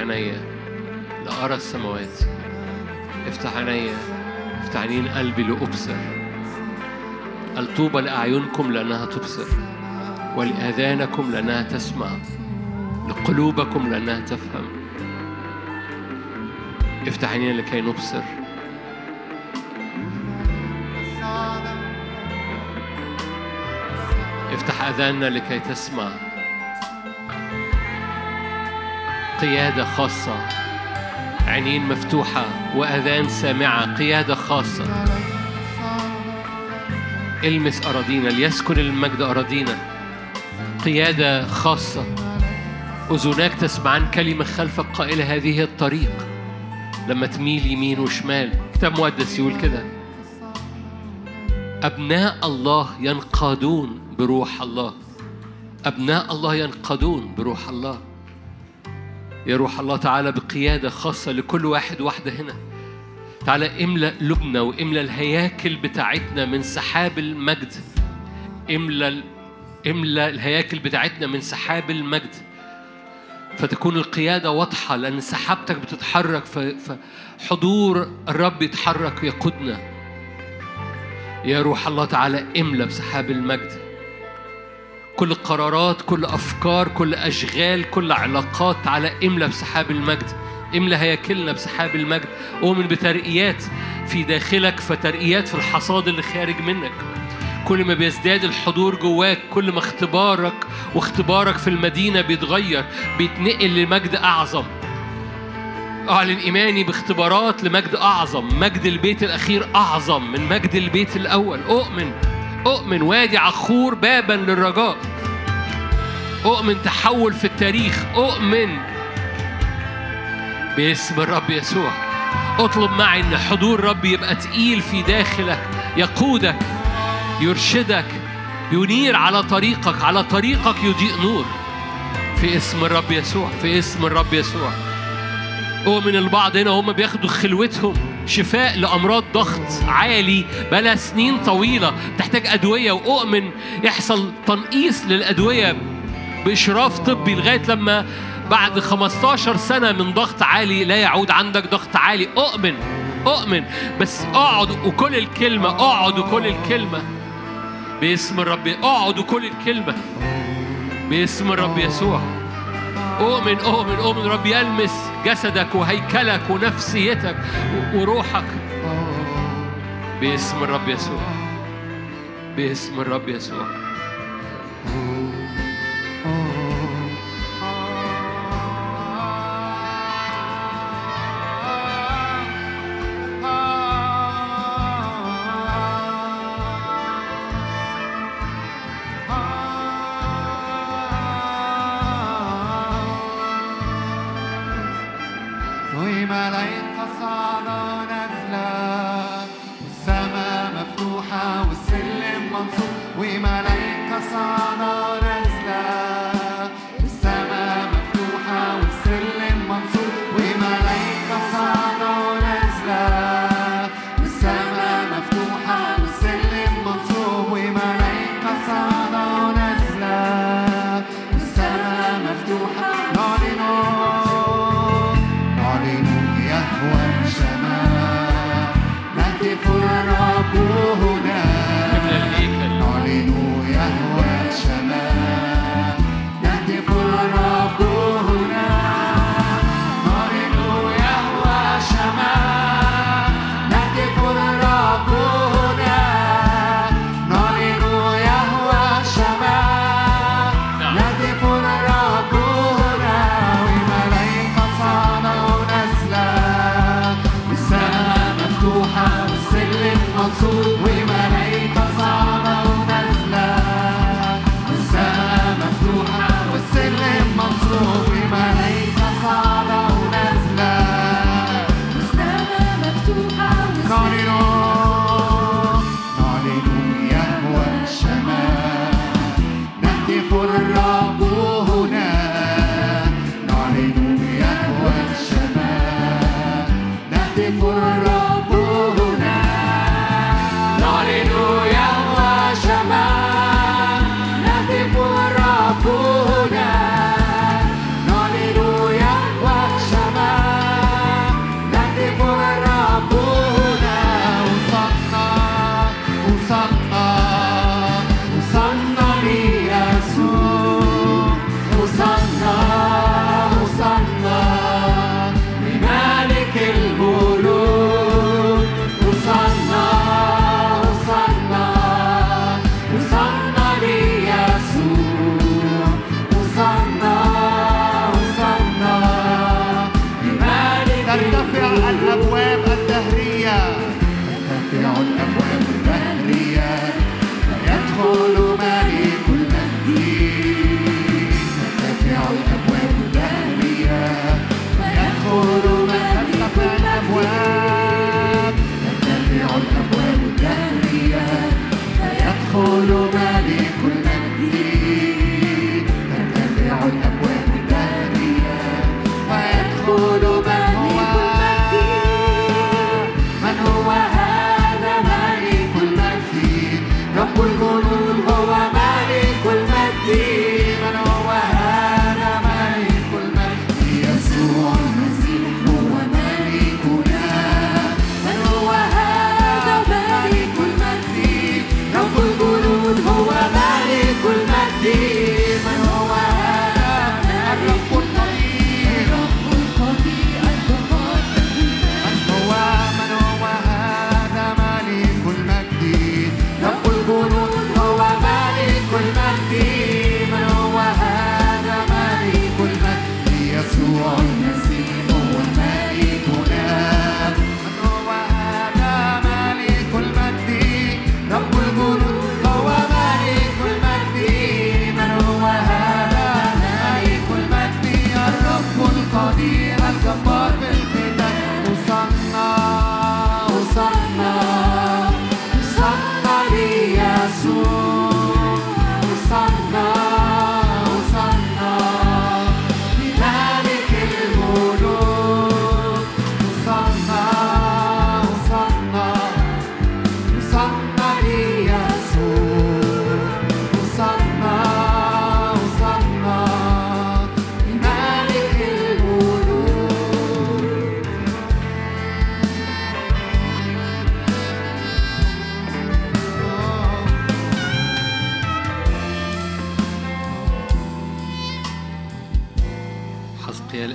عينيا لأرى السماوات. افتح عينيا افتح عينين قلبي لأبصر. قال طوبى لأعينكم لأنها تبصر ولآذانكم لأنها تسمع لقلوبكم لأنها تفهم. افتح عينينا لكي نبصر. افتح أذاننا لكي تسمع. قيادة خاصة. عينين مفتوحة وأذان سامعة قيادة خاصة. المس أراضينا ليسكن المجد أراضينا. قيادة خاصة. أذناك تسمعان كلمة خلفك قائلة هذه الطريق. لما تميل يمين وشمال. كتاب مقدس يقول كده. أبناء الله ينقادون بروح الله. أبناء الله ينقادون بروح الله. يا روح الله تعالى بقيادة خاصة لكل واحد واحدة هنا. تعالى املأ قلوبنا واملأ الهياكل بتاعتنا من سحاب المجد. املأ املأ الهياكل بتاعتنا من سحاب المجد. فتكون القيادة واضحة لأن سحابتك بتتحرك فحضور الرب يتحرك ويقودنا. يا روح الله تعالى املأ بسحاب المجد. كل قرارات كل أفكار كل أشغال كل علاقات تعالى املأ بسحاب المجد. املأ هياكلنا بسحاب المجد. أؤمن بترقيات في داخلك فترقيات في الحصاد اللي خارج منك. كل ما بيزداد الحضور جواك كل ما اختبارك واختبارك في المدينة بيتغير بيتنقل لمجد أعظم. أعلن إيماني باختبارات لمجد أعظم. مجد البيت الأخير أعظم من مجد البيت الأول. أؤمن أؤمن وادي عخور بابا للرجاء. أؤمن تحول في التاريخ. أؤمن باسم الرب يسوع. اطلب معي إن حضور الرب يبقى تقيل في داخلك يقودك يرشدك ينير على طريقك على طريقك يضيء نور. في اسم الرب يسوع في اسم الرب يسوع. أؤمن البعض هنا هم بياخدوا خلوتهم. شفاء لأمراض ضغط عالي بلا سنين طويلة تحتاج أدوية وأؤمن. يحصل تنقيص للأدوية بإشراف طبي لغاية لما بعد 15 سنة من ضغط عالي لا يعود عندك ضغط عالي. أؤمن أؤمن. بس أقعد وكل الكلمة أقعد وكل الكلمة. باسم الرب أقعد وكل الكلمة. باسم الرب يسوع. أؤمن أؤمن أؤمن. رب يلمس جسدك وهيكلك ونفسيتك وروحك. باسم الرب يسوع. باسم الرب يسوع.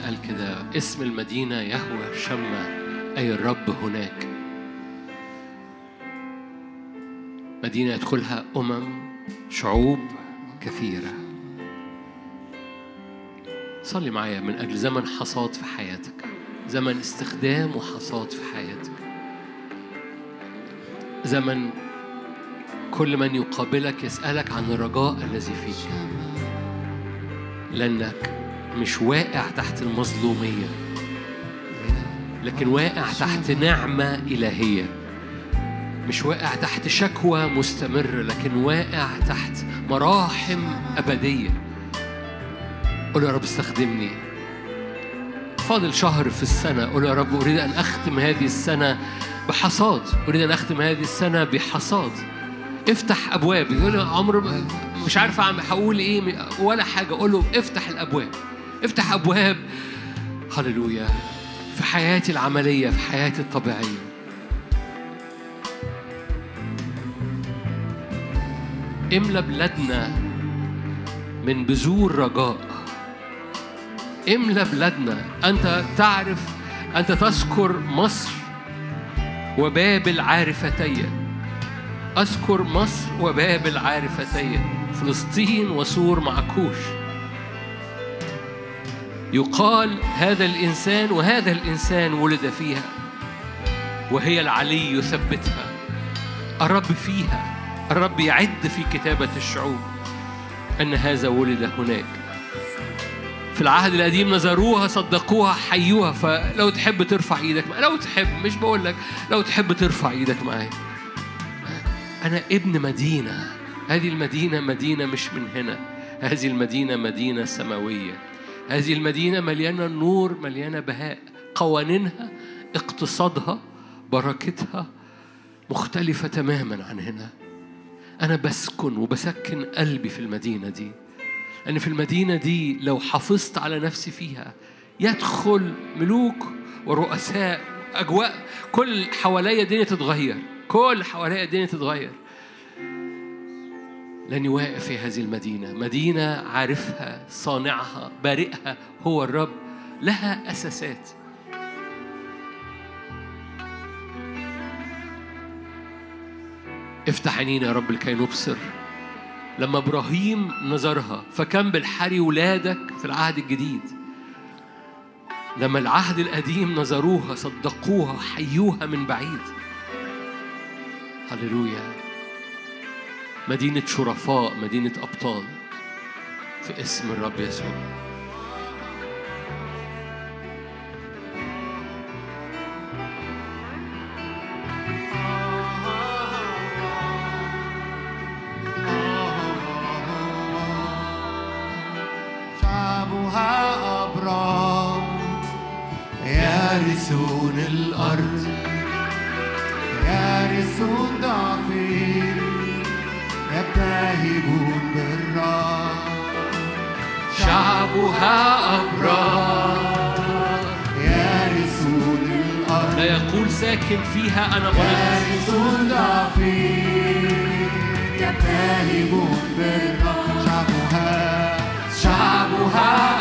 قال كده اسم المدينة يهوى شمة أي الرب هناك. مدينة يدخلها أمم شعوب كثيرة. صلي معايا من أجل زمن حصاد في حياتك زمن استخدام وحصاد في حياتك. زمن كل من يقابلك يسألك عن الرجاء الذي فيك. لأنك مش واقع تحت المظلومية لكن واقع تحت نعمة إلهية. مش واقع تحت شكوى مستمرة لكن واقع تحت مراحم أبدية. قول يا رب استخدمني. فاضل شهر في السنة. قول يا رب أريد أن أختم هذه السنة بحصاد. أريد أن أختم هذه السنة بحصاد. افتح أبواب يقول عمر مش عارف أعمل هقول إيه ولا حاجة. قول له افتح الأبواب. افتح أبواب. هللويا. في حياتي العملية في حياتي الطبيعية. املى بلادنا من بذور رجاء. املى بلادنا. أنت تعرف أنت تذكر مصر وبابل عارفتي أذكر مصر وبابل عارفتي فلسطين وسور معكوش. يقال هذا الإنسان وهذا الإنسان ولد فيها وهي العلي يثبتها. الرب فيها الرب يعد في كتابة الشعوب أن هذا ولد هناك. في العهد القديم نظروها صدقوها حيوها. فلو تحب ترفع إيدك معايا لو تحب مش بقول لك لو تحب ترفع إيدك معايا. أنا ابن مدينة. هذه المدينة مدينة مش من هنا. هذه المدينة مدينة سماوية. هذه المدينة مليانة نور مليانة بهاء. قوانينها اقتصادها بركتها مختلفة تماما عن هنا. أنا بسكن وبسكن قلبي في المدينة دي لأن في المدينة دي لو حافظت على نفسي فيها يدخل ملوك ورؤساء أجواء كل حواليا الدنيا تتغير كل حواليا الدنيا تتغير. لأني واقف في هذه المدينة. مدينة عارفها صانعها بارئها هو الرب لها أساسات. افتح عينينا يا رب لكي نبصر. لما إبراهيم نظرها فكان بالحري ولادك في العهد الجديد. لما العهد القديم نظروها صدقوها حيوها من بعيد. هللويا. مدينة شرفاء مدينة أبطال. في اسم الرب يسوع. يرثون الأرض يرثون ضعفين شعبها أبرار. يرثون الأرض لا يقول ساكن فيها أنا مرضت يرثون ضعفين يبتهجون بالرب شعبها شعبها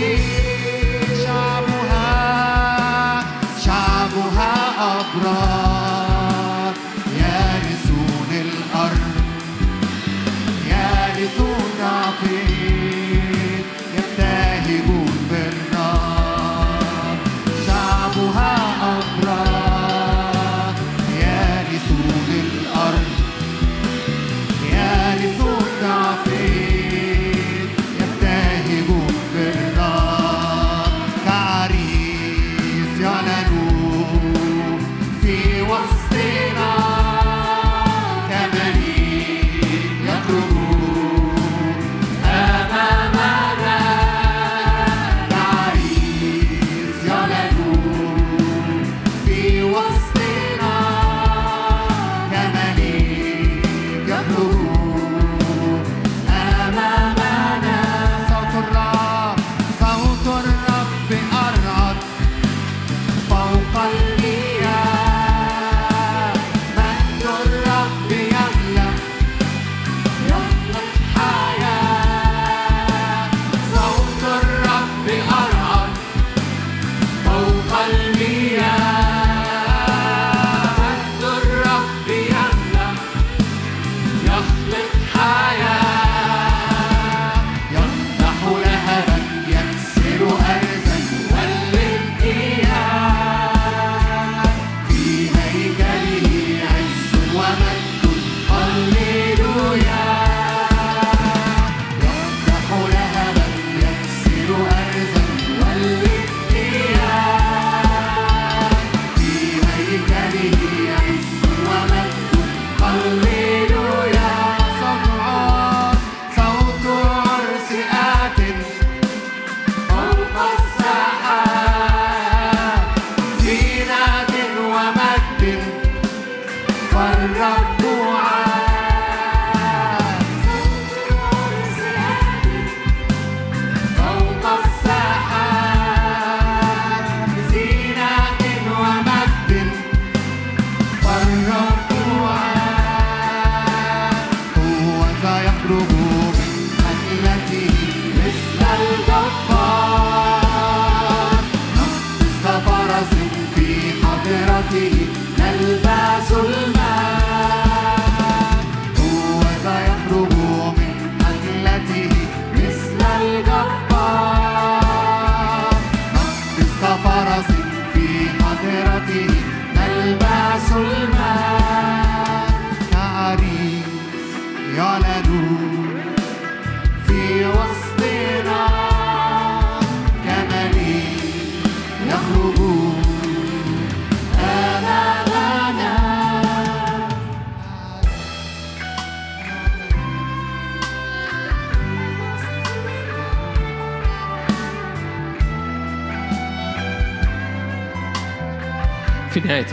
me.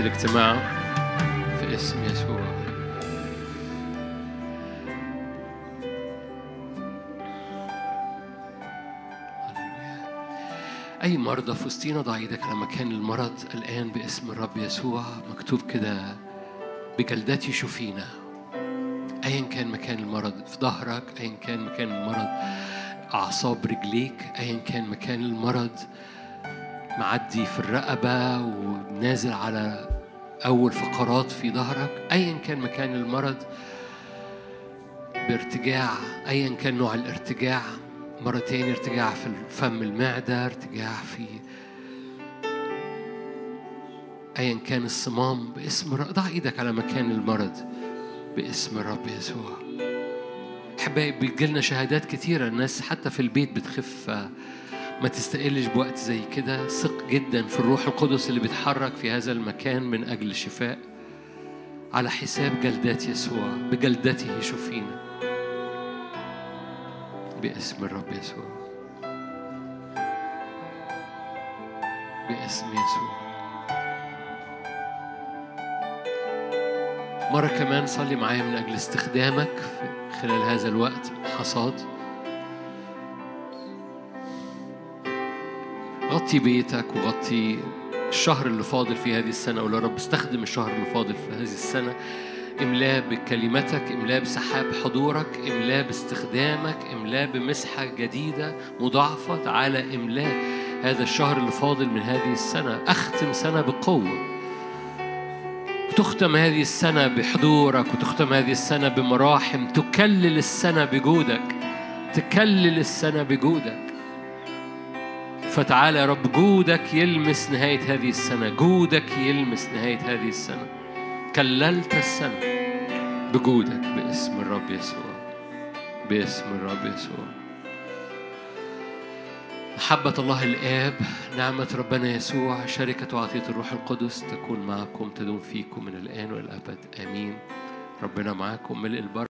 الاجتماع في اسم يسوع. أي مرضى في وسطينا ضع إيدك على مكان المرض الآن باسم الرب يسوع مكتوب كده بجلدتي شفينا أيا كان مكان المرض في ظهرك أيا كان مكان المرض أعصاب رجليك أيا كان مكان المرض معدي في الرقبة ونازل على أول فقرات في ظهرك أيا كان مكان المرض بارتجاع أيا كان نوع الارتجاع مرة تاني ارتجاع في فم المعدة ارتجاع في أيا كان الصمام باسم الرب ضع إيدك على مكان المرض باسم الرب يسوع. أحبائي بيجيلنا شهادات كتيرة الناس حتى في البيت بتخف ما تستقلش بوقت زي كده. ثق جدا في الروح القدس اللي بيتحرك في هذا المكان من أجل الشفاء. على حساب جلدات يسوع بجلدته شفينا باسم الرب يسوع. باسم يسوع. مرة كمان صلي معايا من أجل استخدامك خلال هذا الوقت. حصاد. غطي بيتك وغطي الشهر اللي فاضل في هذه السنة ولا رب استخدم الشهر اللي فاضل في هذه السنة. املاه بكلمتك املاه بسحاب حضورك املاه باستخدامك املاه بمسحة جديدة مضاعفة. على املاه هذا الشهر اللي فاضل من هذه السنة. أختم سنة بقوة. وتختم هذه السنة بحضورك وتختم هذه السنة بمراحم. تكلل السنة بجودك. تكلل السنة بجودك. فتعالى يا رب جودك يلمس نهاية هذه السنة جودك يلمس نهاية هذه السنة. كللت السنة بجودك باسم الرب يسوع باسم الرب يسوع. محبة الله الآب نعمة ربنا يسوع شركة وعطية الروح القدس تكون معكم تدوم فيكم من الآن والأبد. آمين. ربنا معاكم ملء البر